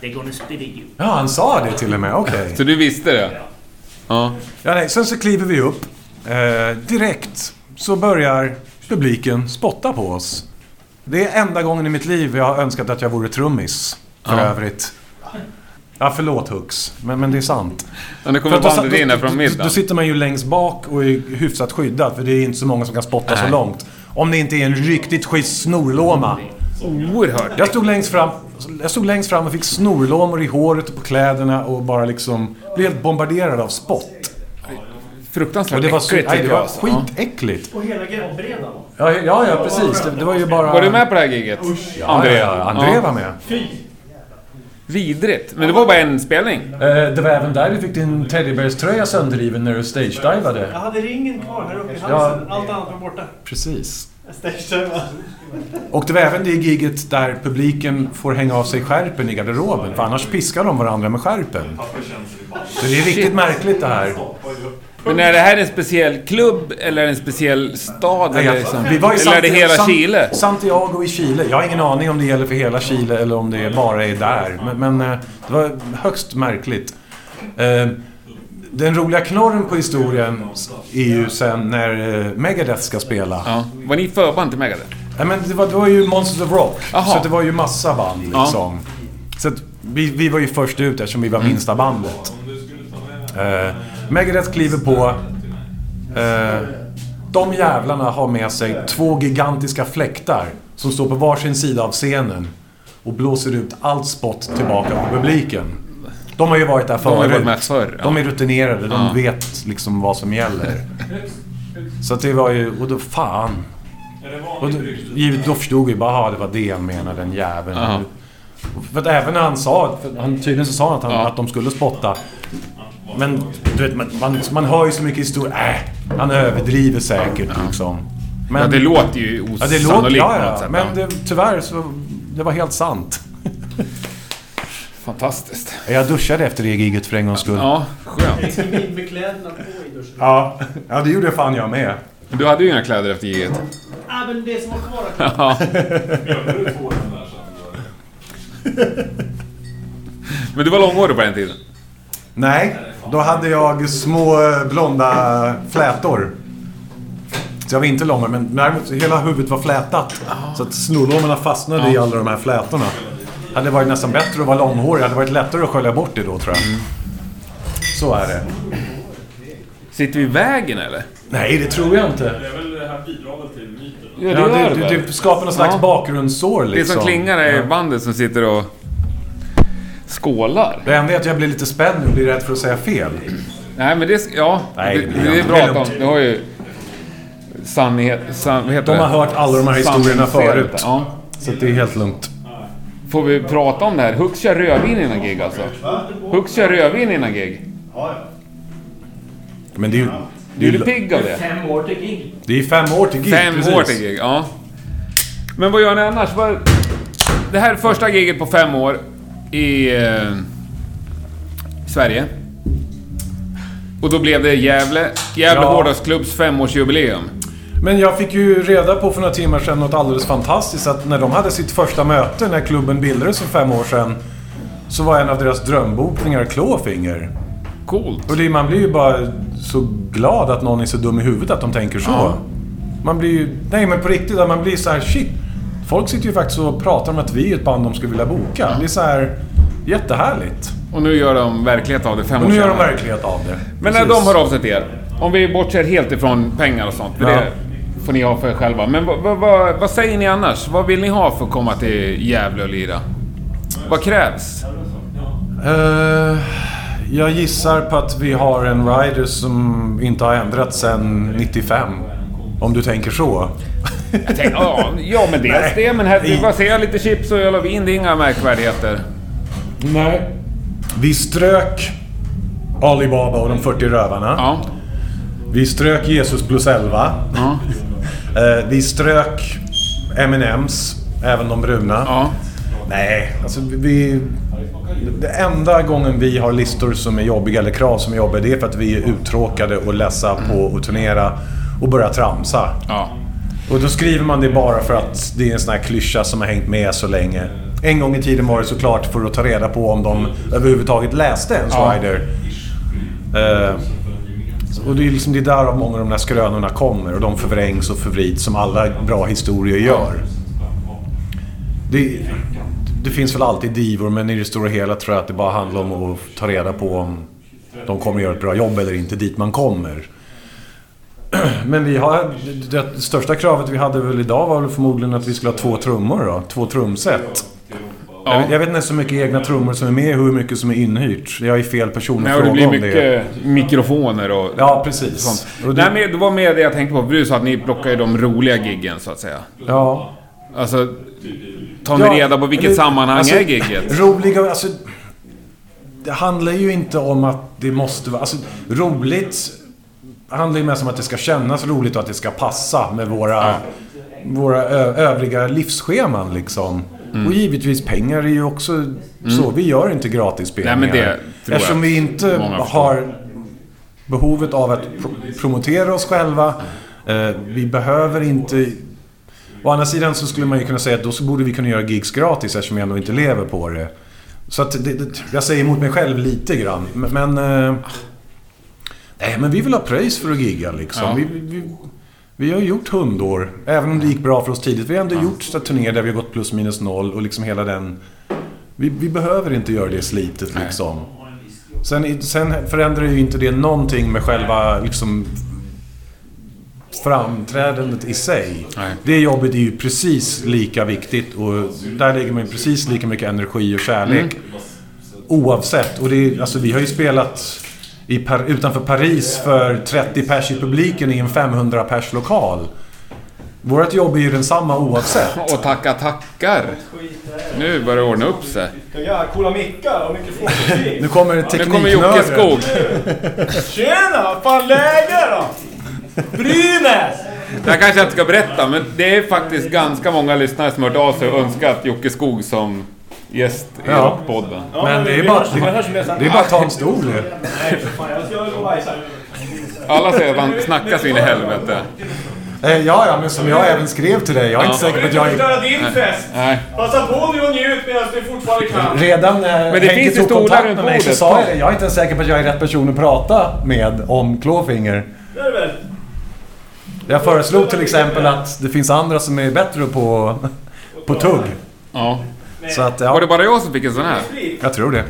They're gonna spit at you. ja han sa det till och med, okej. Så du visste det? Ja. Ja. Ja, nej, sen så kliver vi upp. Eh, direkt så börjar publiken spotta på oss. Det är enda gången i mitt liv jag har önskat att jag vore trummis. För Ja. övrigt. Ja, förlåt Hux. Men, men det är sant. Nu För kommer bandet in här från då- Då middagen. sitter man ju längst bak och är hyfsat skyddad. För det är inte så många som kan spotta så Nej. långt. Om det inte är en riktigt schysst snorlåma. Oerhört. Jag stod längst fram, jag stod längst fram och fick snorlåmor i håret och på kläderna och bara liksom blev helt bombarderad av spott. fruktansvärt Och det var, så, äckligt nej, det var alltså. Skitäckligt. Och hela greppbrädan. Ja, ja, ja precis. Det, det var ju bara... Var du med på det här giget? Ja, André? ja. André Ja. var med. Vidrigt. Men det var bara en spelning. Eh, det var även där du fick din teddybjörnströja sönderriven när du stage-divade. Jag hade ringen kvar här uppe i halsen. Allt annat var borta. Precis. Och det var även det giget där publiken får hänga av sig skärpen i garderoben. För annars piskar de varandra med skärpen. Så det är riktigt märkligt det här. Men är det här en speciell klubb eller är det en speciell stad? Nej, Eller, liksom? vi var i eller är det hela Sant- Chile? Santiago i Chile. Jag har ingen aning om det gäller för hela Chile eller om det bara är där. Men, men eh, det var högst märkligt. Eh, Den roliga knorren på historien är ju sen när eh, Megadeth ska spela. Ja. Var ni förband till Megadeth? Nej, men det var, det var ju Monsters of Rock. Jaha. Så det var ju massa band liksom. Så att vi, vi var ju först ut eftersom vi var Mm. minsta bandet. Eh, Megadeth kliver på. Eh, de jävlarna har med sig två gigantiska fläktar som står på varsin sida av scenen och blåser ut allt spott tillbaka på publiken. De har ju varit där De har förut. varit med förr. Ja. De är rutinerade, de Ja. vet liksom vad som gäller. Så att det var ju, och då fan. Och då, givet, då förstod vi bara, "Ah, det var det han menade, den jäveln. För att även när han sa, han, tydligen så sa han att, han, Ja. att de skulle spotta. Men du vet, man, man, man hör ju så mycket historia. Äh, han överdriver säkert liksom. Men, ja, det låter ju ja, osannolikt det låter, ja, ja. sätt. Men ja. det, tyvärr så, det var helt sant. Fantastiskt. Jag duschade efter det giget för en gångs skull. Ja, skönt. Med, kläderna på i duschen. Ja, ja det gjorde fan jag med. Men Du hade ju inga kläder efter giget. Ah, men det som var kvar det- Men du var långhårig på den tiden? Nej, då hade jag små eh, blonda flätor. Så jag var inte långhårig, men däremot hela huvudet var flätat. Så att snorlommarna fastnade i alla de här flätorna. Hade varit nästan bättre att vara långhårig. Det hade varit lättare att skölja bort det då, tror jag. Så är det. Sitter vi i vägen eller? Nej, det tror jag inte. Det är väl det här bidrar väl till myten? Ja, Ja, gör det, det, det skapar någon slags Ja. bakgrundssår Det liksom. som klingar är Ja. bandet som sitter och skålar. Det enda är att jag blir lite spänd och blir rädd för att säga fel. Nej, men det... Ja, Nej, det, det det är bra Det är att de... lugnt. Du har ju... Sannhet... San, vad heter De det? har hört alla de här historierna förut. Ja. Så det är helt lugnt. Får vi prata om det här? Hux kör rödvin innan gig alltså? Hux kör rödvin innan gig? Men det är ju... Du är Det är, pigg av det? fem år till gig. det är fem år till gig, Fem precis. år till gig, ja. Men vad gör ni annars? Det här är första giget på fem år i eh, Sverige. Och då blev det Gävle. Gävle Ja. Hårdrocksklubbs femårsjubileum. Men jag fick ju reda på för några timmar sedan något alldeles fantastiskt. Att när de hade sitt första möte, när klubben bildades för fem år sedan. Så var en av deras drömbokningar Clawfinger. Coolt. Och det, man blir ju bara så glad att någon är så dum i huvudet att de tänker så. Ja. Man blir ju... Nej men på riktigt, man blir så här shit. Folk sitter ju faktiskt och pratar om att vi är ett band de skulle vilja boka. Det är så här jättehärligt. Och nu gör de verklighet av det fem Och år nu gör de verklighet av det. Men när de hör av sig till er. Om vi bortser helt ifrån pengar och sånt. För Ja. det får ni ha för er själva. Men vad, säger ni annars? Vad vill ni ha för att komma till Gävle och lira? Vad krävs? Eh, jag gissar på att vi har en rider som inte har ändrats sedan 95. Om du tänker så. Jag tänkte, ja, ja, men dels det. Men här, vad säger jag? Lite chips och öl och vin. Det är inga märkvärdigheter. Nej. Vi strök Alibaba och de 40 rövarna. Ja. Vi strök Jesus plus 11. Ja. Eh, vi strök M&M's, även de bruna. ja. Nej, alltså vi... Det enda gången vi har listor som är jobbiga, eller krav som är jobbiga, det är för att vi är uttråkade och lessa på att turnera och börja tramsa. ja. Och då skriver man det bara för att det är en sån här klyscha som har hängt med så länge. En gång i tiden var det såklart för att ta reda på om de överhuvudtaget läste ens Ja. rider. Eh, och det är liksom det är därav många av de här skrönorna kommer och de förvrängs och förvrids som alla bra historier gör. Det, det finns väl alltid divor men i det stora hela tror jag att det bara handlar om att ta reda på om de kommer göra ett bra jobb eller inte dit man kommer. Men vi har... Det, det största kravet vi hade väl idag var väl förmodligen att vi skulle ha två trummor då. Två trumset. Ja. Jag, vet, jag vet inte så mycket egna trummor som är med och hur mycket som är inhyrt. Jag är fel person att Nej, och fråga det blir om det. mycket mikrofoner och Ja, precis. sånt. Och det, Nej, men det var med det jag tänkte på. Du sa att ni plockar ju de roliga giggen, så att säga. ja. Alltså, tar ni Ja, reda på vilket eller- sammanhang alltså, är gigget? Roliga, alltså... Det handlar ju inte om att det måste vara... Alltså, roligt handlar ju mest om att det ska kännas roligt och att det ska passa med våra, våra ö- övriga livsscheman liksom. Mm. Och givetvis pengar är ju också så. Vi gör inte gratisspelningar. Nej, det Eftersom vi inte har behovet av att pro- promotera oss själva. Eh, vi behöver inte... Å andra sidan så skulle man ju kunna säga att då så borde vi kunna göra gigs gratis eftersom vi ändå inte lever på det. Så att det, det, jag säger emot mig själv lite grann. Men... men eh, nej, men vi vill ha pröjs för att gigga liksom. Ja. Vi, vi, vi, har gjort hundår. Även om det gick bra för oss tidigt. Vi har ändå gjort så turnéer där vi har gått plus minus noll och liksom hela den... Vi, vi behöver inte göra det slitet Nej. liksom. Sen, sen förändrar ju inte det någonting med själva liksom framträdandet i sig. Nej. Det jobbet är ju precis lika viktigt och där lägger man ju precis lika mycket energi och kärlek. Mm. Oavsett. Och det alltså vi har ju spelat Par- utanför Paris för 30 pers i publiken i en 500 pers lokal. Vårt jobb är ju densamma oavsett. Och tacka tackar. Nu börjar det ordna upp sig. Coola mickar och mikrofoner? Nu kommer Nu kommer tekniknörden. Jocke Skog. Tjena! Fan läge då? Brynäs! Det här kanske jag inte ska berätta, men det är faktiskt ganska många lyssnare som har hört av sig och önskat Jocke Skog som gäst i Ja. Rockpodden. Men det är bara, det är bara att ta en stol bajsa. Alla säger att han snackar så in i helvete. Eh, Ja, ja, men som jag även skrev till dig. Jag är inte säker på att jag är... förstöra din fest! Nej. Passa på nu och njut medan du fortfarande kan. Redan när Men det Henke finns ju tog kontakt med mig så sa jag det. Jag är inte ens säker på att jag är rätt person att prata med om Clawfinger. Det är väl? Jag föreslog till exempel att det finns andra som är bättre på, på tugg. Ja. Så att, Var ja, det bara jag som fick en sån här? jag tror det.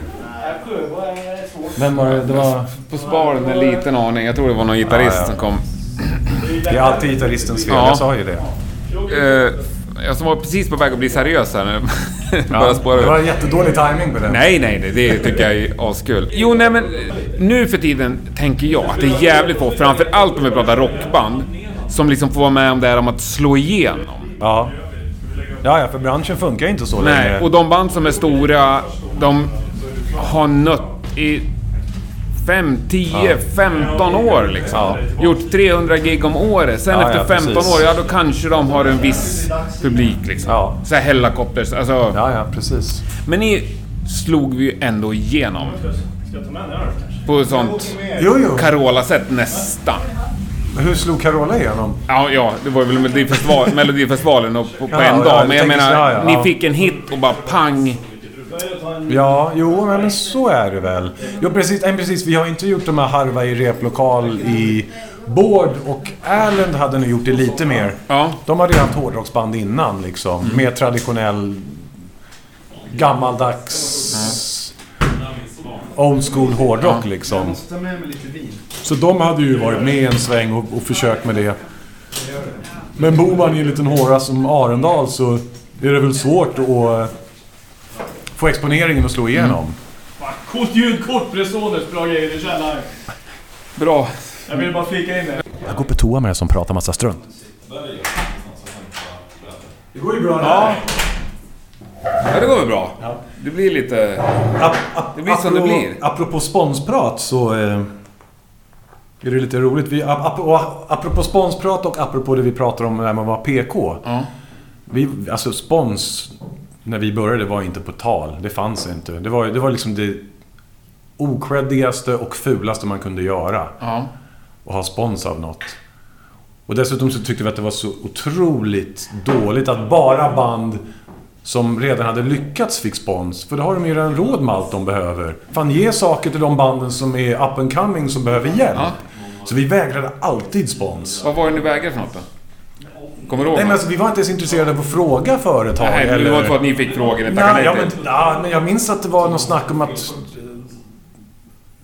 Men var det, det var... På sparen en liten aning. Jag tror det var någon gitarrist Ja, ja. som kom. Det är alltid gitarristens fel, Ja. jag sa ju det. Eh, jag som var precis på väg att bli seriös här nu. Bara Ja, spåra det var en jättedålig timing på den. Nej, nej, nej, det tycker jag är askul. Jo, nej men nu för tiden tänker jag att det är jävligt få, framför allt om vi pratar rockband, som liksom får vara med om det här om att slå igenom. Ja. Ja, ja, för branschen funkar ju inte så Nej, länge. och de band som är stora, de har nött i 5, 10, 15 år liksom. Gjort 300 gig om året. Sen Ja, efter ja, 15 precis. år, ja då kanske de har en viss publik liksom. Ja. Så här Hellacopters, alltså. Ja, ja, precis. Men ni slog vi ju ändå igenom. Ska jag ta med en öl kanske? På ett sånt. Carola-sätt nästan. Hur slog Carola igenom? Ja, ja, det var väl Melodifestival, Melodifestivalen och på, på Ja, en ja, dag. Men jag menar, ja, ni fick en hit och bara pang. Ja, jo, men så är det väl. Jo, precis, nej, precis. Vi har inte gjort de här harva i replokal i Bård och Erlend hade nog gjort det lite mer. Ja. De hade ju haft hårdrocksband innan liksom. Mm. Mer traditionell, gammaldags, old school hårdrock liksom. Ta med mig lite vin. Så de hade ju varit med en sväng och, och försökt med det. Men bor man i en liten håra som Arendal så är det väl svårt att eh, få exponeringen att slå igenom. Fan, Coolt ljudkort, Bresonus, bra grejer i källaren. Bra. Jag vill bara flika in det. Jag går på toa med det som pratar massa strunt. Det går ju bra Ja. Ja, det går väl bra. Det blir lite... Ap, ap, Det blir som det blir. Apropå sponsprat så... Eh, är det lite roligt. Vi, ap, ap, apropå sponsprat och apropå det vi pratar om när man var PK. Ja. Vi, alltså spons, när vi började, var inte på tal. Det fanns inte. Det var, det var liksom det okreddigaste och fulaste man kunde göra. Ja. Och ha spons av något. Och dessutom så tyckte vi att det var så otroligt dåligt att bara band som redan hade lyckats fick spons. För då har de ju redan råd med allt de behöver. Fan, ge saker till de banden som är up and coming som behöver hjälp. Ja. Så vi vägrade alltid spons. Vad var det ni vägrade för något då? Kommer du ihåg? Nej men alltså, vi var inte ens intresserade av att fråga företag. Nej, men det var inte att ni fick frågan ni tackade Nej, ja, men, ja, men jag minns att det var något snack om att...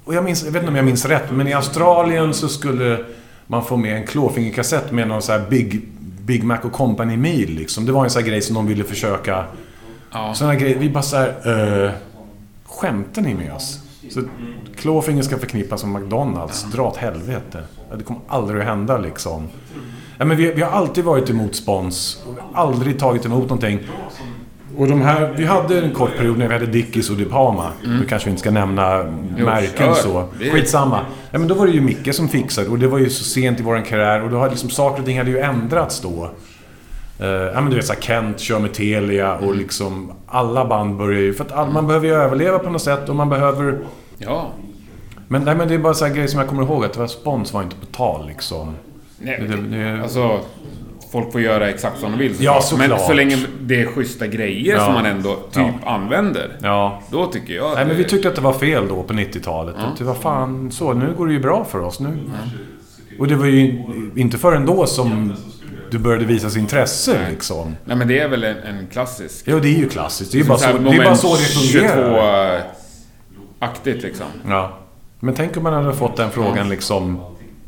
Och jag, minns, jag vet inte om jag minns rätt, men i Australien så skulle man få med en klåfingerkassett med någon så här Big, Big Mac och Company Meal liksom. Det var en sån grej som de ville försöka Ja. Sådana grejer. Vi bara såhär... Uh, skämtar ni med oss? Så Clawfinger ska förknippas med McDonalds. Dra åt helvete. Det kommer aldrig att hända liksom. Ja, men vi, vi har alltid varit emot spons. Aldrig tagit emot någonting. Och de här, vi hade en kort period när vi hade Dickies och Dipama. Nu kanske vi inte ska nämna märken kör. så. Det Skitsamma. Ja, men då var det ju Micke som fixade och det var ju så sent i vår karriär och då hade liksom saker och ting hade ju ändrats då. Uh, ja men du vet såhär Kent kör med Telia och liksom alla band börjar ju... För att all, man behöver ju överleva på något sätt och man behöver... Ja. Men, nej, men det är bara så här grejer som jag kommer ihåg att det var spons var inte på tal liksom. Nej, Det- det- Alltså, folk får göra exakt som de vill Ja, Men såklart. så länge det är schyssta grejer Ja. som man ändå typ använder. Ja. Då tycker jag att Nej men vi tyckte att det var fel då på 90-talet. Att det var fan så, nu går det ju bra för oss. Nu. Och det var ju inte förrän då som du började visas intresse liksom. Nej men det är väl en, en klassisk... Ja, det är ju klassiskt. Det är bara så här så det, är bara så det fungerar. 22-aktigt liksom. Ja. Men tänk om man hade fått den frågan liksom...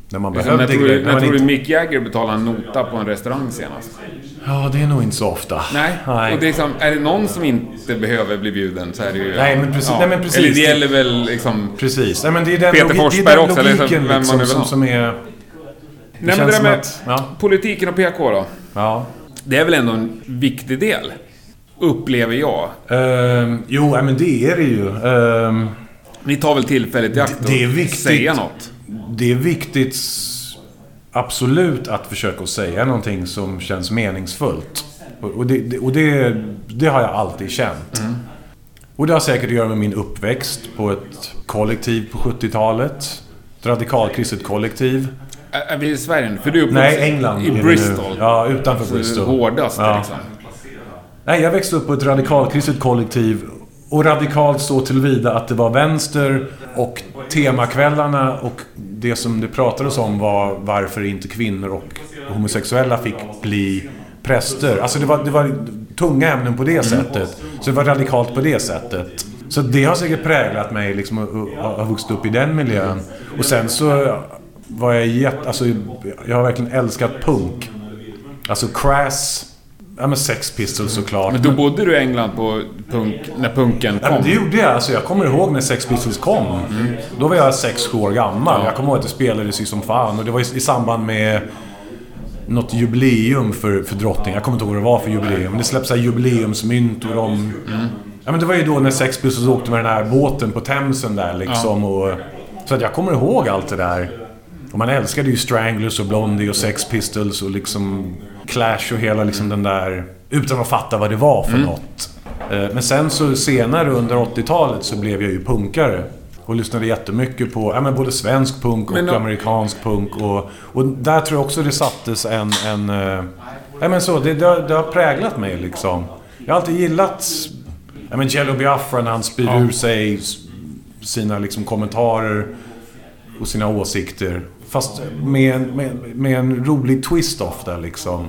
När man behövde tror, grejer, man tror inte- Mick Jagger betalade en nota på en restaurang senast? Ja, det är nog inte så ofta. Nej. Nej. Och det är, liksom, är det någon som inte behöver bli bjuden så är det ju... Nej, men precis- nej, men precis. Eller det gäller väl liksom... Precis. Nej, men det är den, Peter logi- det Forsberg är den också, eller vem man liksom, nu som, som är... Det Nej men det där med att... Ja. politiken och PK då. ja. Det är väl ändå en viktig del? Upplever jag. Ehm, jo, men det är det ju. Ehm, Ni tar väl tillfället i akt Det- det är viktigt. säga något? Det är viktigt absolut att försöka säga någonting som känns meningsfullt. Och, det, och det, det har jag alltid känt. Och det har säkert att göra med min uppväxt på ett kollektiv på 70-talet. Ett radikalkristet kollektiv. Är, vi i Sverige nu? För du är Nej, England I. Bristol. Ja, utanför Bristol. hårdaste Ja. liksom. Nej, jag växte upp på ett radikalkristet kollektiv. Och radikalt så tillvida att det var vänster och temakvällarna och det som det pratades om var varför inte kvinnor och homosexuella fick bli präster. Alltså det var, det var tunga ämnen på det sättet. Så det var radikalt på det sättet. Så det har säkert präglat mig liksom att att ha vuxit upp i den miljön. Och sen så var jag jätte... Alltså, jag har verkligen älskat punk. Alltså Crass... Ja men Sex Pistols såklart. Men då bodde du i England på punk, när punken Ja, kom? men det gjorde jag. Alltså, jag kommer ihåg när Sex Pistols kom. Då var jag 6-7 år gammal. Jag kommer ihåg att det spelades ju som fan. Och det var i, i samband med något jubileum för, för drottning. Jag kommer inte ihåg vad det var för jubileum. Men det släpptes så här jubileumsmynt och de... Ja men det var ju då när Sex Pistols åkte med den här båten på Themsen där liksom. Och, så att jag kommer ihåg allt det där. Och man älskade ju Stranglers och Blondie och Sex Pistols och liksom Clash och hela liksom den där... Utan att fatta vad det var för något. Eh, Men sen så senare under 80-talet så blev jag ju punkare. Och lyssnade jättemycket på ja, men både svensk punk och då- amerikansk punk. Och, och där tror jag också det sattes en... en eh, ja, men så, det, det, har, det har präglat mig liksom. Jag har alltid gillat ja, men Jello Biafra när han spyr Ja. ur sig sina liksom, kommentarer och sina åsikter. Fast med, en- med, med en rolig twist ofta liksom.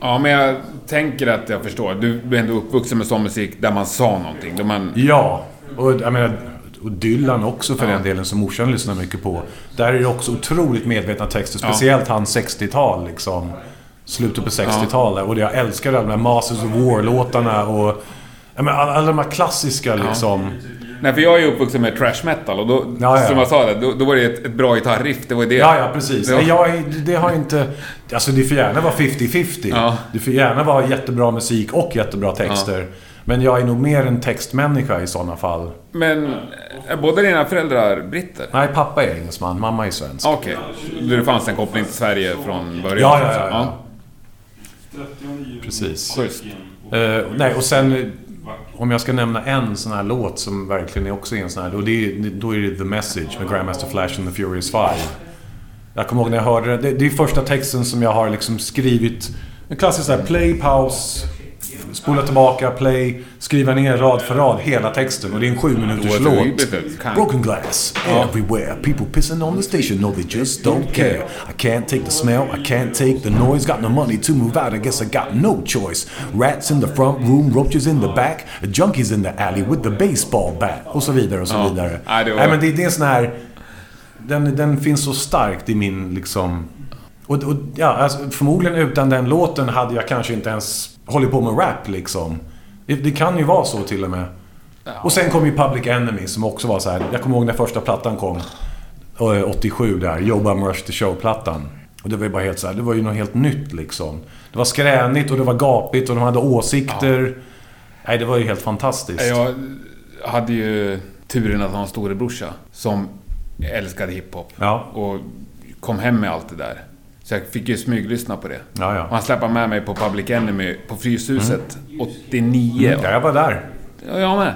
Ja, men jag tänker att jag förstår. Du, är ändå uppvuxen med sån musik där man sa någonting. Där man... Ja, och jag menar... Och Dylan också för den delen, som morsan lyssnar mycket på. Där är det också otroligt medvetna texter. Speciellt hans 60-tal liksom. Slutet på 60-talet. Och jag älskar alla de här Masters of War-låtarna och... Ja, men alla, de här klassiska liksom. Nej, för jag är uppvuxen med trash metal och då, Ja, ja. som jag sa, det, då, då var det ett, ett bra gitarriff. Det var det. Ja, ja, precis. Det var- Jag, det har inte... Alltså det får gärna vara 50-50. Ja. Det får gärna vara jättebra musik och jättebra texter. Men jag är nog mer en textmänniska i sådana fall. Men är båda dina föräldrar britter? Nej, pappa är engelsman, mamma är svensk. Okej. Det fanns en koppling till Sverige från början? Ja, ja, ja, ja. 30 juni. Precis. Schysst. Eh, nej, och sen... Om jag ska nämna en sån här låt som verkligen är också en sån här... Då, det, är- då är det The Message med Grandmaster Flash and the Furious Five. Jag kommer ihåg när jag hörde det. Det, det är första texten som jag har liksom skrivit. En klassisk sån här play, paus, spola tillbaka, play, skriva ner rad för rad hela texten. Och det är en sju minuters låt. Broken glass everywhere. People pissing on the station. No, they just don't care. I can't take the smell. I can't take the noise. Got no money to move out. I guess I got no choice. Rats in the front room. Roaches in the back. Junkies in the alley with the baseball bat. Och så vidare och så vidare. Nej, men det, det är en sån här... Den, den finns så starkt i min liksom... Och, och ja, alltså, förmodligen utan den låten hade jag kanske inte ens hållit på med rap liksom. Det, det kan ju vara så till och med. Och sen kom ju Public Enemy som också var så här. Jag kommer ihåg när första plattan kom. eh, 87 där. Joe Bum Rush the Show-plattan. Och det var ju bara helt så här. Det var ju något helt nytt liksom. Det var skränigt och det var gapigt och de hade åsikter. Nej, det var ju helt fantastiskt. Jag hade ju turen att ha en storebrorsa som älskade hiphop. Ja. Och kom hem med allt det där. Så jag fick ju smyglyssna på det. Ja, Och ja. han släppte med mig på Public Enemy på Fryshuset 89. Ja, jag var där. Ja, jag med.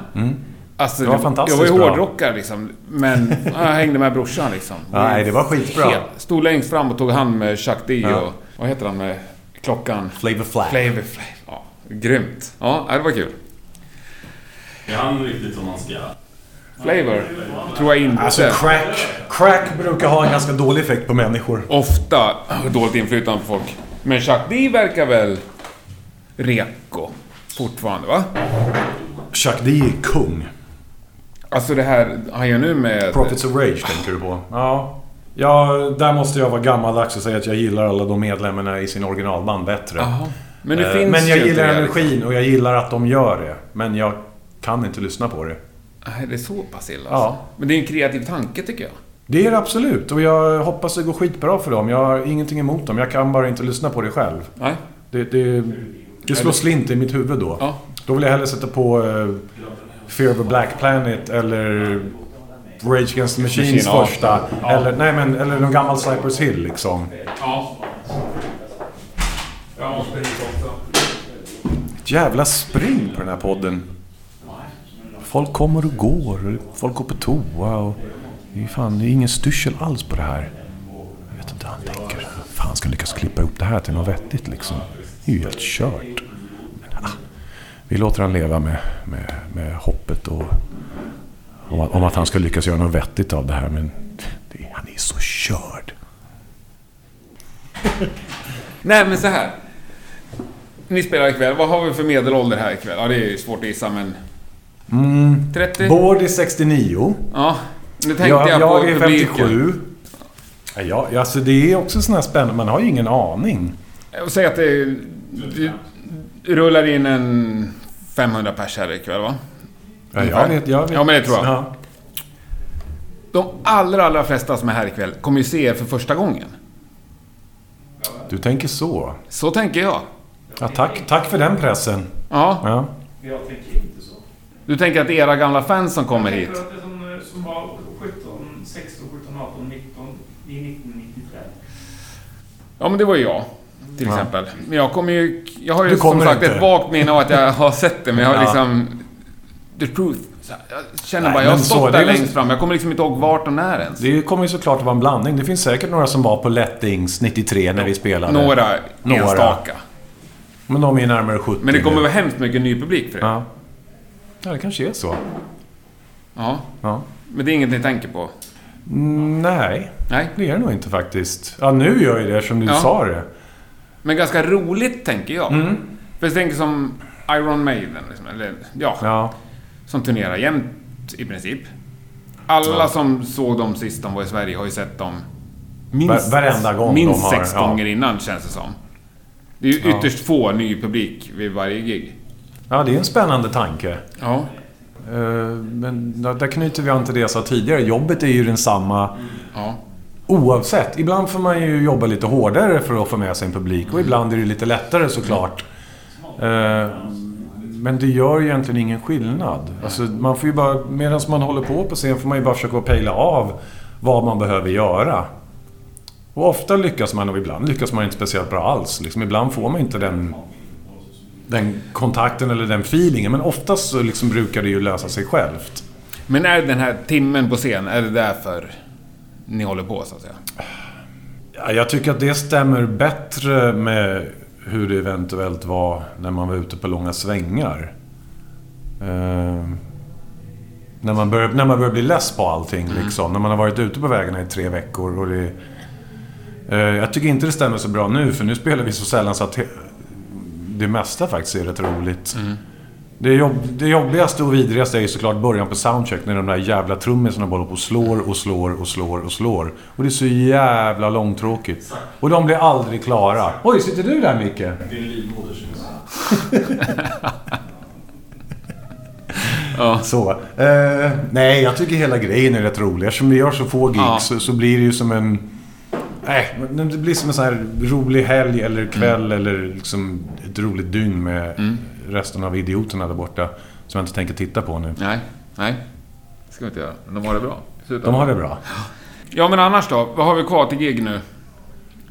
Alltså, Det var fantastiskt Jag var ju hårdrockare liksom. Men jag hängde med brorsan liksom. Nej, det var skitbra. Helt- Stod längst fram och tog hand med Chuck D Ja. och... Vad heter han med klockan? Flavor Flav. Flavor Flav. Ja, grymt. Ja, det var kul. Är han riktigt som han ska? Flavor? Tror jag inte. Alltså crack, crack brukar ha en ganska dålig effekt på människor. Ofta dåligt inflytande på folk. Men Chuck D verkar väl reko fortfarande, va? Chuck D är kung. Alltså det här han gör nu med... Prophets of Rage tänker du på? Ja. Ja, där måste jag vara gammaldags och säga att jag gillar alla de medlemmarna i sin originalband bättre. Jaha. Men det Eh, finns men jag gillar energin och jag gillar att de gör det. Men jag kan inte lyssna på det. Nej, det är så pass illa Ja. alltså. Men det är en kreativ tanke tycker jag. Det är det absolut och jag hoppas det går skitbra för dem. Jag har ingenting emot dem. Jag kan bara inte lyssna på det själv. Nej. Det, det, det slår slint i mitt huvud då. Ja. Då vill jag hellre sätta på uh, Fear of a Black Planet eller Rage Against the Machines Machine, ja. första. Eller, nej, men, eller någon gammal Cypress Hill liksom. Ja. Jag måste hit också. Jävla spring på den här podden. Folk kommer och går. Folk går på toa och... Det är, fan, det är ingen styrsel alls på det här. Jag vet inte hur han tänker. Fan, ska han lyckas klippa ihop det här till något vettigt liksom? Det är ju helt kört. Men, ah, vi låter han leva med, med, med hoppet och... Om att, om att han ska lyckas göra något vettigt av det här, men... Det, han är så körd. Nej, men så här. Ni spelar ikväll. Vad har vi för medelålder här ikväll? Ja, det är ju svårt att gissa, men... 30? Bård är 69. Ja. Nu tänkte Jag, jag, jag, på är publiken. 57. Ja, ja, alltså det är också sån här spännande. Man har ju ingen aning. Jag säga att det, det rullar in en 500 pers här ikväll, va? Ja, jag vet, jag vet. Ja, men det tror jag. Ja. De allra, allra flesta som är här ikväll kommer ju se er för första gången. Du tänker så. Så tänker jag. Ja, tack, tack för den pressen. Ja. Ja. Jag tänker så. Du tänker att era gamla fans som kommer Jag hit... tänker att det som, som var 17, 16, 17, 18, 19 i 1995. Ja, men det var ju jag. Till Ja. exempel. Men jag kommer ju... Jag har ju som sagt inte. ett vagt minne av att jag har sett det, men jag har Ja. liksom... The truth. Så Jag känner Nej, bara, jag har så, stått det där är längst fram. Jag kommer liksom inte ihåg vart och när ens. Det kommer ju såklart att vara en blandning. Det finns säkert några som var på Lettings 93 när vi spelade. Några, Några. enstaka. Men de är ju närmare 70 Men det kommer nu. vara hemskt mycket ny publik för det. Ja. Ja, det kanske är så. Ja. Ja. Men det är inget ni tänker på? Mm, nej, Nej. det är det nog inte faktiskt. Ja, nu gör jag det som du Ja. sa det. Men ganska roligt, tänker jag. Mm. För jag tänker som Iron Maiden, liksom, eller ja, Ja. som turnerar jämt i princip. Alla som såg dem sist de var i Sverige har ju sett dem minst, Va- varenda gång minst de har- sex ja. gånger innan, känns det som. Det är ju Ja. ytterst få ny publik vid varje gig. Ja, det är en spännande tanke. Ja. Eh, Men där knyter vi an till det jag sa tidigare. Jobbet är ju densamma Ja. oavsett. Ibland får man ju jobba lite hårdare för att få med sig en publik och ibland är det lite lättare såklart. Eh, Men det gör ju egentligen ingen skillnad. Alltså, man får ju bara, medan man håller på på scen får man ju bara försöka pejla av vad man behöver göra. Och ofta lyckas man och ibland lyckas man inte speciellt bra alls. Liksom, ibland får man inte den, den kontakten eller den feelingen. Men oftast så liksom brukar det ju lösa sig självt. Men är den här timmen på scen, är det därför ni håller på, så att säga? Ja, jag tycker att det stämmer bättre med hur det eventuellt var när man var ute på långa svängar. Eh, när, man börjar, när man börjar bli less på allting liksom. När man har varit ute på vägarna i tre veckor och det... Eh, jag tycker inte det stämmer så bra nu för nu spelar vi så sällan så att det mesta faktiskt är rätt roligt. Det, jobb, det jobbigaste och vidrigaste är ju såklart början på soundcheck när de där jävla trummisarna bara på och slår och slår och slår och slår. Och det är så jävla långtråkigt. Och de blir aldrig klara. Oj, sitter du där Micke? Din livmoder syns. Ja. Så. Eh, nej, jag tycker hela grejen är rätt rolig. Eftersom vi gör så få gigs Ja. så, så blir det ju som en... Nej, men det blir som en sån här rolig helg eller kväll eller liksom ett roligt dygn med Mm. resten av idioterna där borta. Som jag inte tänker titta på nu. Nej, nej. Det ska vi inte göra. Men de har det bra. Sluta. De har det bra. Ja, men annars då? Vad har vi kvar till gig nu?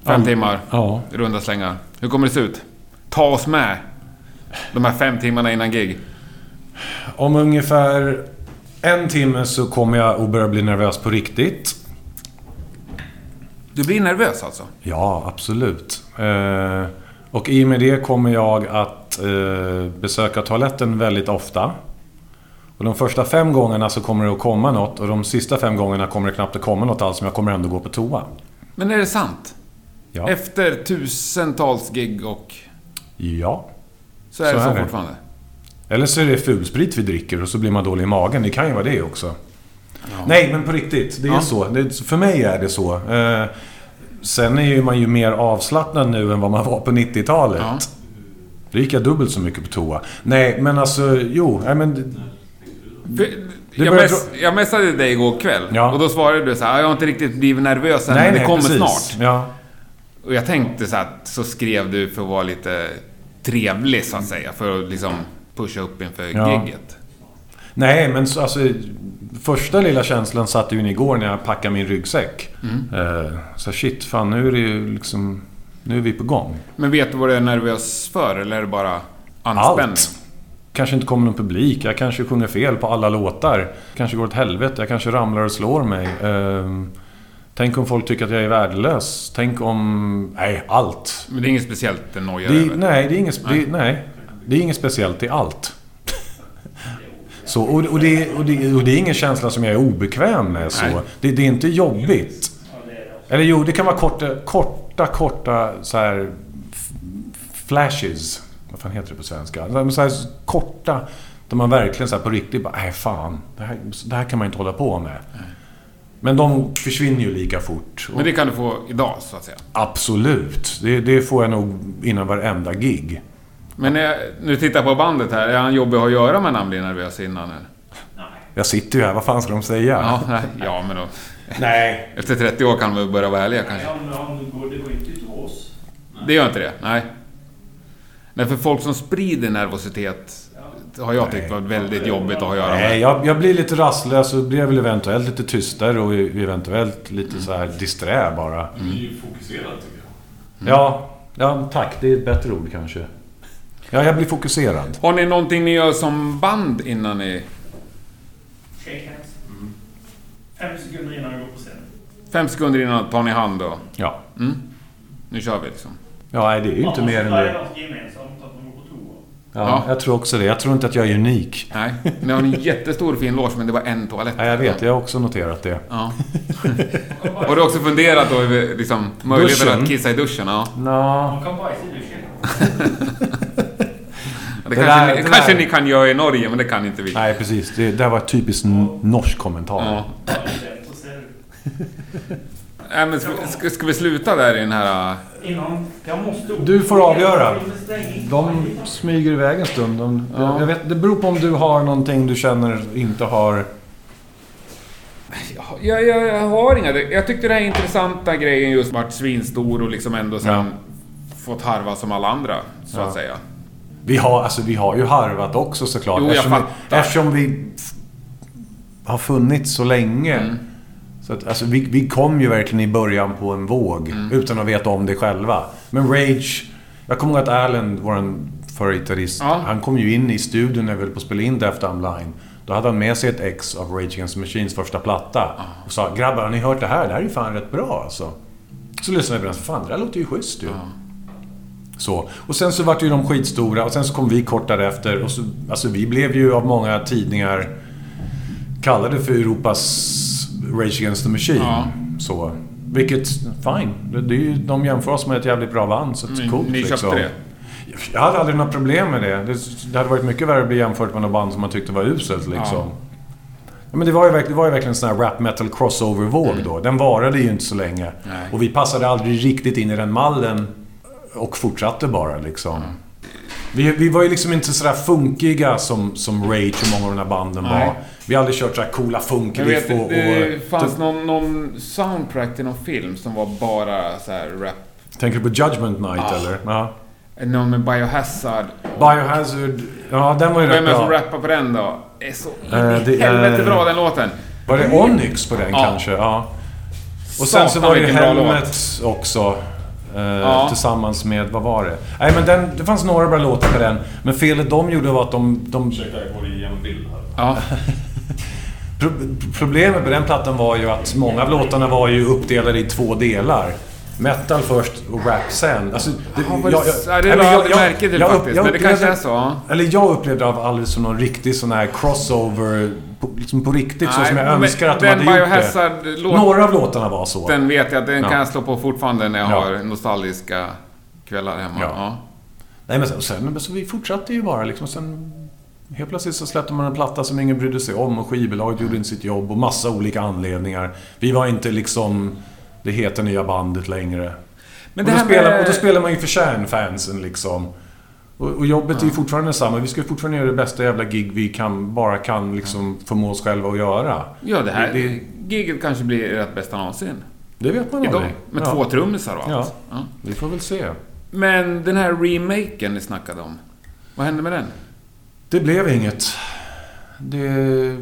Fem Ja. timmar, Ja. runda slängar. Hur kommer det se ut? Ta oss med. De här fem timmarna innan gig. Om ungefär en timme så kommer jag att börja bli nervös på riktigt. Du blir nervös alltså? Ja, absolut. Eh, och i och med det kommer jag att eh, besöka toaletten väldigt ofta. Och de första fem gångerna så kommer det att komma något och de sista fem gångerna kommer det knappt att komma något alls, men jag kommer ändå gå på toa. Men är det sant? Ja. Efter tusentals gig och... ja. Så är Så det så är det. fortfarande? Eller så är det fulsprit vi dricker och så blir man dålig i magen. Det kan ju vara det också. Nej, men på riktigt. Det är Ja. så. Det, för mig är det så. Eh, sen är ju man ju mer avslappnad nu än vad man var på 90-talet. Ja. Då gick jag dubbelt så mycket på toa. Nej, men alltså, jo. Nej, men, För, jag, mess, jag messade dig igår kväll Ja. och då svarade du så här, jag har inte riktigt blivit nervös än, nej, men det nej, kommer precis. snart. Ja. Och jag tänkte så att så skrev du för att vara lite trevlig så att säga, för att liksom pusha upp inför Ja. gigget. Nej, men så, alltså, första lilla känslan satt ju in igår när jag packade min ryggsäck. Mm. Eh, så shit, fan nu är det ju liksom... Nu är vi på gång. Men vet du vad du är nervös för, eller är det bara anspänning? Allt. Kanske inte kommer någon publik. Jag kanske sjunger fel på alla låtar. Kanske går åt helvete. Jag kanske ramlar och slår mig. Ehm, tänk om folk tycker att jag är värdelös. Tänk om... Nej, allt. Men det är inget speciellt det nojar Det, nej, det är inget, det, nej, det är inget speciellt. Är allt. Så, och, och, det, och, det, och det är ingen känsla som jag är obekväm med. Så. Det, det är inte jobbigt. Eller jo, det kan vara korta, korta, korta så här flashes. Vad fan heter det på svenska? Så här, så här korta, där man verkligen så på riktigt bara, nej fan, det här, det här kan man inte hålla på med. Men de försvinner ju lika fort. Men det kan du få idag, så att säga. Absolut. Det, det får jag nog innan varenda gig. Men när jag, nu tittar på bandet här, är han jobbig att göra med när han blir nervös innan? Eller? Jag sitter ju här, vad fan ska de säga? Ja, nej, ja, men då... Nej. Efter 30 år kan de börja vara ärliga kanske. Ja, men om det går, det går inte till oss. Det gör inte det? Nej. Nej, för folk som sprider nervositet har jag tyckt varit väldigt jobbigt att ha att göra Nej, med. jag, jag blir lite rastlös och blir väl eventuellt lite tystare och eventuellt lite så här disträ bara. Du är ju fokuserad tycker jag. Ja, ja, tack. Det är ett bättre ord kanske. Ja, jag blir fokuserad. Har ni någonting ni gör som band innan ni... Shake hands. Fem sekunder innan vi går på scenen. Fem sekunder innan tar ni hand då? Ja. Mm. Nu kör vi liksom. Ja, nej, det är ju inte mer än det. Ja, Ja. jag tror också det. Jag tror inte att jag är unik. Nej, ni har en jättestor fin loge men det var en toalett. Ja, jag vet. Jag har också noterat det. Ja. Har du också funderat då över liksom, möjligheten Duschen? att kissa i duschen? Ja. Nå. Man kan bajsa i duschen. Det, Det kanske, där- ni, det kanske där- ni kan göra i Norge, men det kan inte vi. Nej, precis. Det, det här var typiskt norsk kommentar. Ja. Nej, men ska, ska, ska vi sluta där i den här... äh, Innan... Jag måste... Du får avgöra. De smyger iväg en stund. De, Ja. jag vet, det beror på om du har någonting du känner inte har... Jag, jag, jag har inga... Jag tyckte den här intressanta grejen just varit svinstor och liksom ändå sen Ja. fått harva som alla andra, så Ja. att säga. Vi har, alltså, vi har ju harvat också såklart. Jo, jag eftersom, vi, fattar. eftersom vi har funnits så länge. Mm. Så att, alltså, vi, vi kom ju verkligen i början på en våg Mm. utan att veta om det själva. Men Rage... Jag kommer ihåg att Alan, vår förre gitarrist, Ja. han kom ju in i studion när vi höll på att spela in Death Dumb Line. Då hade han med sig ett ex av Rage Against the Machines första platta. Och sa “Grabbar, har ni hört det här? Det här är ju fan rätt bra alltså”. Så lyssnade vi på den och “Fan, det där låter ju schysst ju”. Så. Och sen så vart ju de skitstora och sen så kom vi kort därefter. Och så, alltså vi blev ju av många tidningar kallade för Europas Rage Against the Machine. Ja. Så. Vilket, fine. Det, det är ju, de jämför oss med ett jävligt bra band, så mm, coolt ni köpte liksom. det? Jag hade aldrig några problem med det. det. Det hade varit mycket värre att bli jämfört med något band som man tyckte var uselt liksom. Ja. Ja, men det var ju det var ju verkligen en sån här rap metal crossover-våg då. Den varade ju inte så länge. Mm. Nej. Och vi passade aldrig riktigt in i den mallen. Och fortsatte bara liksom. Vi, vi var ju liksom inte sådär funkiga som, som Rage och många av de här banden Nej. var. Vi har aldrig kört sådär coola funkriff vet, och... det och fanns någon, någon soundtrack till någon film som var bara så här rap. Tänker du på Judgment Night Ja. eller? Ja. Någon med Biohazard. Biohazard, ja den var ju Vem är rätt det som bra. rappar på den då? Det är så Eh, det helvete bra den låten. Var det Onyx på den Ja. kanske? Ja. Och sen så Satan, var det ju bra. Helmet också. Eh, Ja. Tillsammans med, vad var det? Nej men den, det fanns några bra låtar på den. Men felet de gjorde var att de... de Ursäkta, jag går igenom bild här. Ja. pro, problemet med den plattan var ju att många av låtarna var ju uppdelade i två delar. Metal först och rap sen. Alltså, det, Ja, vad det- ja, det la jag aldrig märke till jag faktiskt, jag men det kanske upplevde- är så. Eller jag upplevde det aldrig som någon riktig sån här crossover, på, liksom på riktigt så Nej, som jag önskar att de hade gjort det. Biohazard-låten, Några av låtarna var så. den vet jag den Ja. kan jag slå på fortfarande när jag Ja. har nostalgiska kvällar hemma. Ja. Ja. Nej men sen, sen så vi fortsatte ju bara liksom. Sen helt plötsligt så släppte man en platta som ingen brydde sig om och skivbolaget gjorde inte sitt jobb och massa olika anledningar. Vi var inte liksom det heta nya bandet längre. Men och, då spelar, med... och då spelar man ju för kärnfansen liksom. Och, och jobbet är ju fortfarande detsamma. Vi ska fortfarande göra det bästa jävla gig vi kan, bara kan liksom förmå oss själva att göra. Ja, det här Det- giget kanske blir ert bästa någonsin. Det vet man Idag. aldrig. Med ja, två trummisar och allt. Ja. Vi får väl se. Men den här remaken ni snackade om. Vad hände med den? Det blev inget. Det,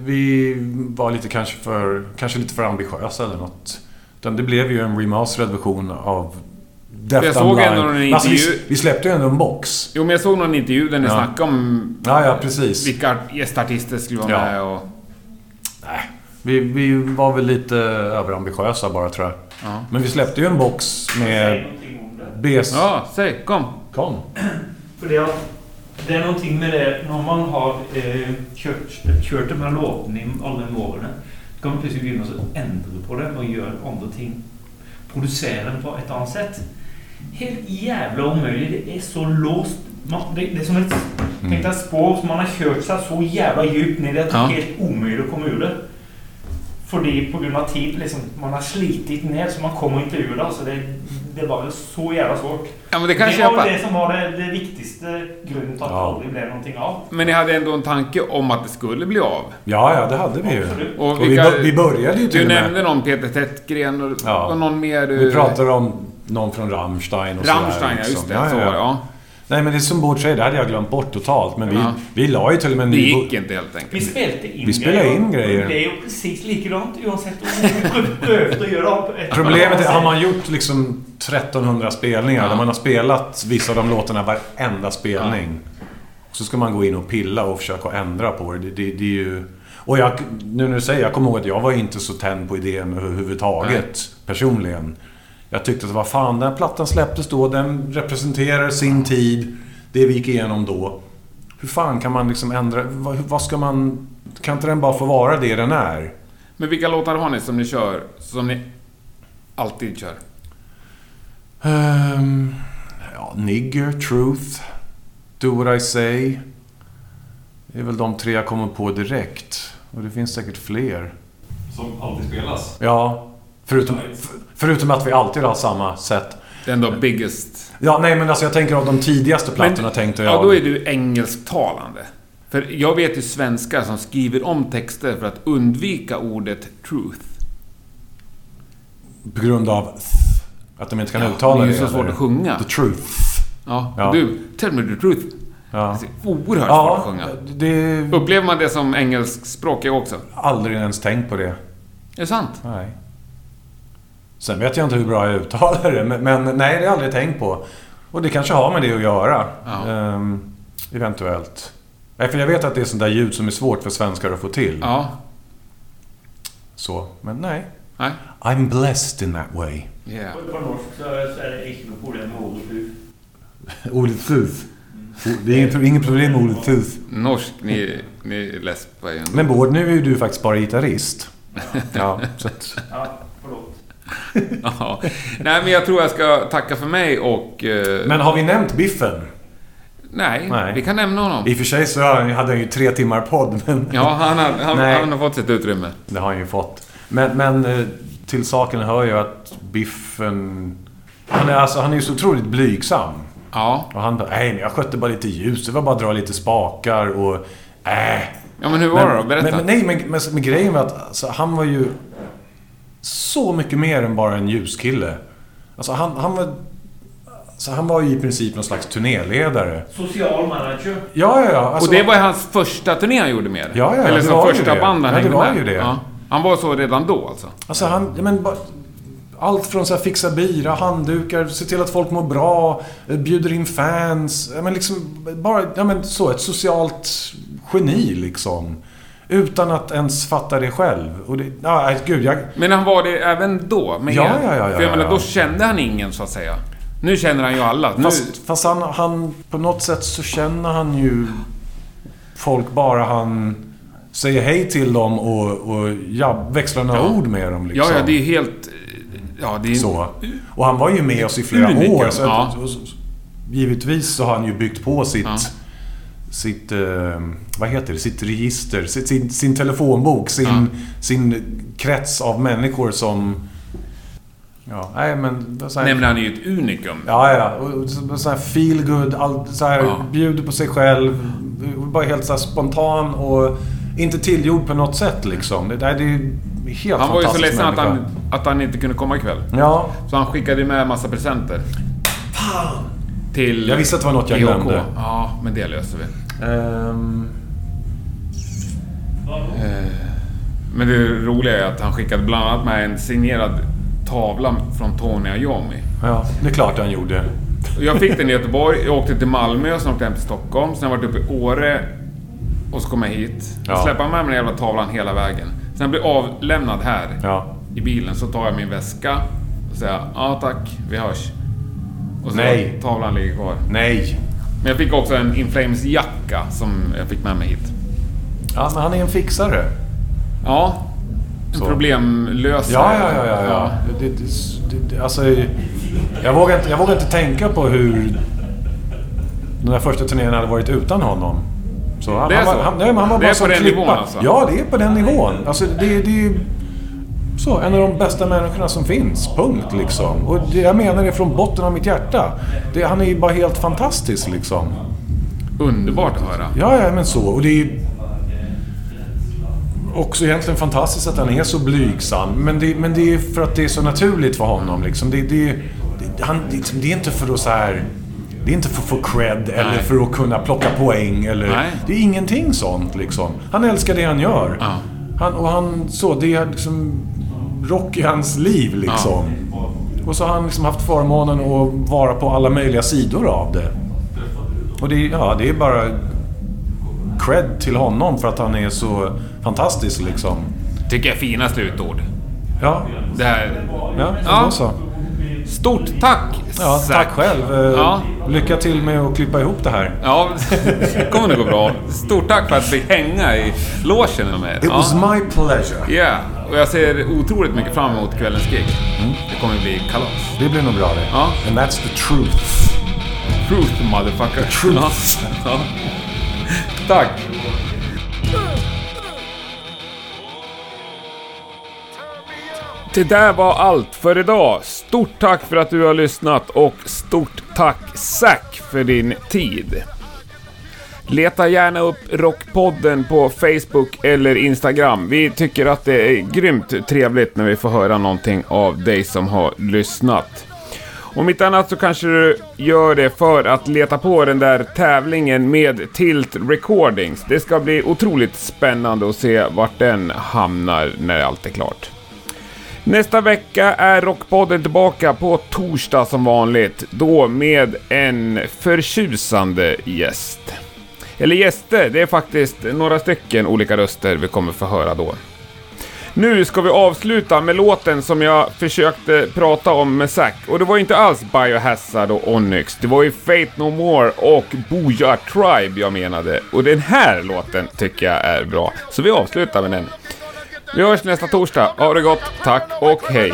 vi var lite kanske för, kanske lite för ambitiösa eller något. Utan det blev ju en remasterad version av Death Jag såg ändå en Alltså, vi, intervju- vi släppte ju ändå en box. Jo, men jag såg någon intervju där ni Ja. snackade om Ja, ja, precis. vilka gästartister skulle vara Ja. med och... Vi, vi var väl lite överambitiösa bara tror jag. Ja. Men vi släppte ju en box med. BS... Ja, säg, kom. Kom. För det, är- det är någonting med det när man har eh, kört, kört de här i alla de årene. Kan man plötsligt begynne å endre på det og gjøre andre ting. Produsere det på et annet sett. Helt jævla umulig. Det er så låst. Man, det, det er som et Tenk deg et spår som man har kjørt seg så jævla djupt ned i at det Ja. er helt umulig å komme ur det. Fordi pga. tid liksom, Man har slitit ned, så man kommer ikke ur det. Altså, det, det er bare så jævla svårt. Ja, men det kan jag det var köpa. väl det som var det, det viktigaste grunden till att det Ja. aldrig blev någonting av. Men ni hade ändå en tanke om att det skulle bli av. Ja, ja, det hade vi ju. Absolut. Och Och vi, vilka, bör- vi började ju till du nämnde någon Peter Tättgren och, Ja. och någon mer... Vi pratade om någon från Rammstein och Rammstein, sådär, ja liksom. just det. så var det, ja. Nej, men det är som Bård säger, det hade jag glömt bort totalt. Men vi, Ja. vi la ju till och med en Det ny... gick inte helt Vi enkelt. spelade in Vi spelade in grejer. Det är ju precis likadant oavsett om vi att göra på ett Problemet är, har man gjort liksom 1300 spelningar Ja. där man har spelat vissa av de låtarna varenda spelning. Så ska man gå in och pilla och försöka ändra på det. Det, det, det är ju... Och jag, nu när du säger, jag kommer ihåg att jag var inte så tänd på idén överhuvudtaget. Personligen. Jag tyckte att vad fan, den här plattan släpptes då, den representerar sin tid. Det vi gick igenom då. Hur fan kan man liksom ändra... Vad, vad ska man... Kan inte den bara få vara det den är? Men vilka låtar har ni som ni kör, som ni alltid kör? Ehm, ja, Nigger, Truth, Do What I Say. Det är väl de tre jag kommer på direkt. Och det finns säkert fler. Som alltid spelas. Ja, förutom, förutom att vi alltid har samma sätt. Den då Biggest... Ja, nej men alltså jag tänker av de tidigaste plattorna tänkte jag... Ja, då är du engelsktalande. För jag vet ju svenskar som skriver om texter för att undvika ordet truth. På grund av att de inte kan Ja, uttala det det. är ju så svårt eller? att sjunga. The truth. Ja, Ja. du, tell me the truth. Ja, Det är oerhört svårt att ja sjunga. det... Upplever man det som engelskspråkig också? Aldrig ens tänkt på det. Är det sant? Nej. Sen vet jag inte hur bra jag uttalar det, men, men nej, det har jag aldrig tänkt på. Och det kanske har med det att göra. Ehm, eventuellt. Nej, för jag vet att det är sånt där ljud som är svårt för svenskar att få till. Ja. Så, men nej. Nej. I'm blessed in that way. Yeah. På norsk så är det inte något problem med ordet du. Ordet tooth. Det är inget, inget problem med ordet tooth. Norsk, ni, ni läspar ju ändå. Men Bård, nu är ju du faktiskt bara gitarrist. Ja, så att, Ja. Nej, men jag tror jag ska tacka för mig och... eh, Men har vi nämnt Biffen? nej, Nej. vi kan nämna honom. I och för sig så hade han ju tre timmar podd, men Ja, han har, han, han har fått sitt utrymme. det har han ju fått. Men, men eh, till saken hör ju att Biffen... Han är, alltså, han är ju så otroligt blygsam. Ja. Och han bara, nej men jag skötte bara lite ljus. Det var bara att dra lite spakar och... Äh. Ja, men hur var det då? Men, Berätta. men, nej, men, men, men grejen var att alltså, han var ju så mycket mer än bara en ljuskille. Alltså han, han var... Så han var ju i princip någon slags turnéledare. Social manager. Ja, ja, ja. Alltså, och det var hans första turné han gjorde med er? Ja, ja, Eller det som var ju första det. band han Ja, det hängde var med? ju det. Ja. Han var så redan då alltså? Alltså han, ja, men bara, allt från så här fixa bira, handdukar, se till att folk mår bra, bjuder in fans. Ja, men liksom bara, ja men så, ett socialt geni liksom. Utan att ens fatta det själv. Och det, ja, gud, jag... Men han var det även då? Med Ja, ja, ja, ja, För jag menar, då kände han ingen så att säga. Nu känner han ju alla. Nu, Fast, fast han, han, på något sätt så känner han ju folk bara han säger hej till dem och, och ja, växlar några Ja. ord med dem liksom. ja, ja, det är helt... Ja, det är... Så. Och han var ju med oss i flera Unik, år. Så Ja. givetvis så har han ju byggt på sitt... Sitt... Eh, vad heter det? Sitt register. Sitt, sin, sin telefonbok. Sin, sin krets av människor som... Ja, nej men... Här, Nej, men han är ju ett unikum. Ja, ja. Och, så, här feel good, all, så här, Ja. bjuder på sig själv. Bara helt så spontan och inte tillgjord på något sätt liksom. Det, där, det är helt Han var ju så ledsen att han, att han inte kunde komma ikväll. Ja, Så han skickade med en massa presenter. Till... jag visste att det var något jag EHK. glömde. Ja, men det löser vi. Ehm, Eh, Men det roliga är att han skickade bland annat med en signerad tavla från Tony Iommi. ja, det är klart han gjorde. Och Jag fick den i Göteborg, jag åkte till Malmö, sen åkte jag hem till Stockholm, sen har jag varit uppe i Åre och så kom jag hit. Ja. Släppa med mig den jävla tavlan hela vägen. Sen blir jag avlämnad här Ja. i bilen, så tar jag min väska och säger ja tack, vi hörs. Och så Nej. tavlan ligger kvar. Nej. Men jag fick också en Inflames-jacka som jag fick med mig hit. Ja, men han är en fixare. Ja, en Så. problemlösare. Ja, ja, ja, ja. ja. Det, det, det, alltså, jag, vågar inte, jag vågar inte tänka på hur den där första turnén hade varit utan honom. Så han, Det är han, så? Han, nej, han var Det bara är på den klippa. nivån, alltså? Ja, det är på den nivån. Alltså, det, det så, en av de bästa människorna som finns. Punkt liksom. Och det, jag menar det från botten av mitt hjärta. Det, han är ju bara helt fantastisk liksom. Underbart att höra. Ja, ja, men så. Och det är ju också egentligen fantastiskt att han är så blygsam. Men det, men det är för att det är så naturligt för honom. Liksom. Det, det, det, han, det, det är inte för att så här... Det är inte för att få cred eller Nej. för att kunna plocka poäng. Eller, Nej. det är ingenting sånt liksom. Han älskar det han gör. Ja. Han, och han, så, det är liksom rock i hans liv liksom. Och så har han liksom haft förmånen att vara på alla möjliga sidor av det. Och det, är- ja, det är bara cred till honom för att han är så fantastisk liksom. Tycker jag är fina slutord. Ja, Det här... ja, Ja. så. Stort tack! Ja, tack själv. Eh, Ja. Lycka till med att klippa ihop det här. Ja, det kommer nog gå bra. Stort tack för att vi hänga i logen med. It was my pleasure. Ja, och jag ser otroligt mycket fram emot kvällens gig. Det kommer bli kalas. Det blir nog bra det. Ja. And that's the truth. Truth motherfucker. Truth. Ja. Ja. Tack! Det där var allt för idag. Stort tack för att du har lyssnat och stort tack Zack för din tid. Leta gärna upp Rockpodden på Facebook eller Instagram. Vi tycker att det är grymt trevligt när vi får höra någonting av dig som har lyssnat. Om inte annat så kanske du gör det för att leta på den där tävlingen med Tilt Recordings. Det ska bli otroligt spännande att se vart den hamnar när allt är klart. Nästa vecka är Rockpodden tillbaka på torsdag som vanligt. Då med en förtjusande gäst. Eller gäster, det är faktiskt några stycken olika röster vi kommer få höra då. Nu ska vi avsluta med låten som jag försökte prata om med Zack. Och det var ju inte alls Biohazard och Onyx. Det var ju Fate No More och Booyah Tribe jag menade. Och den här låten tycker jag är bra. Så vi avslutar med den. Vi hörs nästa torsdag. Ha det gott, tack och hej.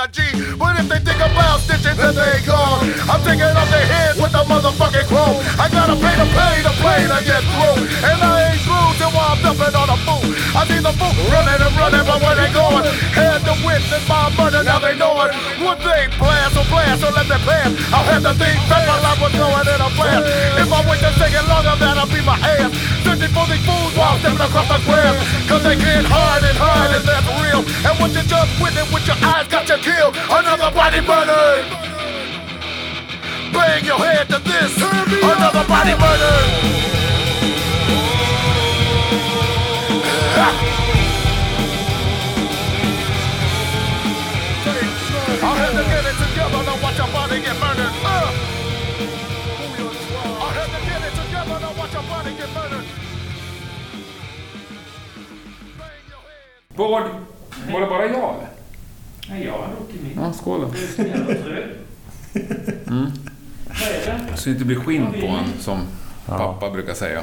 A G. But if they think about stitching, then they gone. I'm taking off their head with the motherfucking chrome. I gotta pay to pay to play to get through. And I ain't through till I'm dumping on a fool. I see the fool running and running, but where they going? Had to witness my murder, now they know it. One thing, blast or blast. so let me pass. I'll have to think that my life was going in a flash. If I wait to take it longer, that'll be my ass. Searching for these fools while stepping across the grass. Cause they can't hide and hide, and that's real. And what you just witnessed with your eyes got you killed. Another body murdered. Bang your head to this. Another body murdered. Var, var det bara jag eller? Nej, jag har druckit min. Ja, skål då. Det? Så det inte blir skinn på en som pappa brukar säga.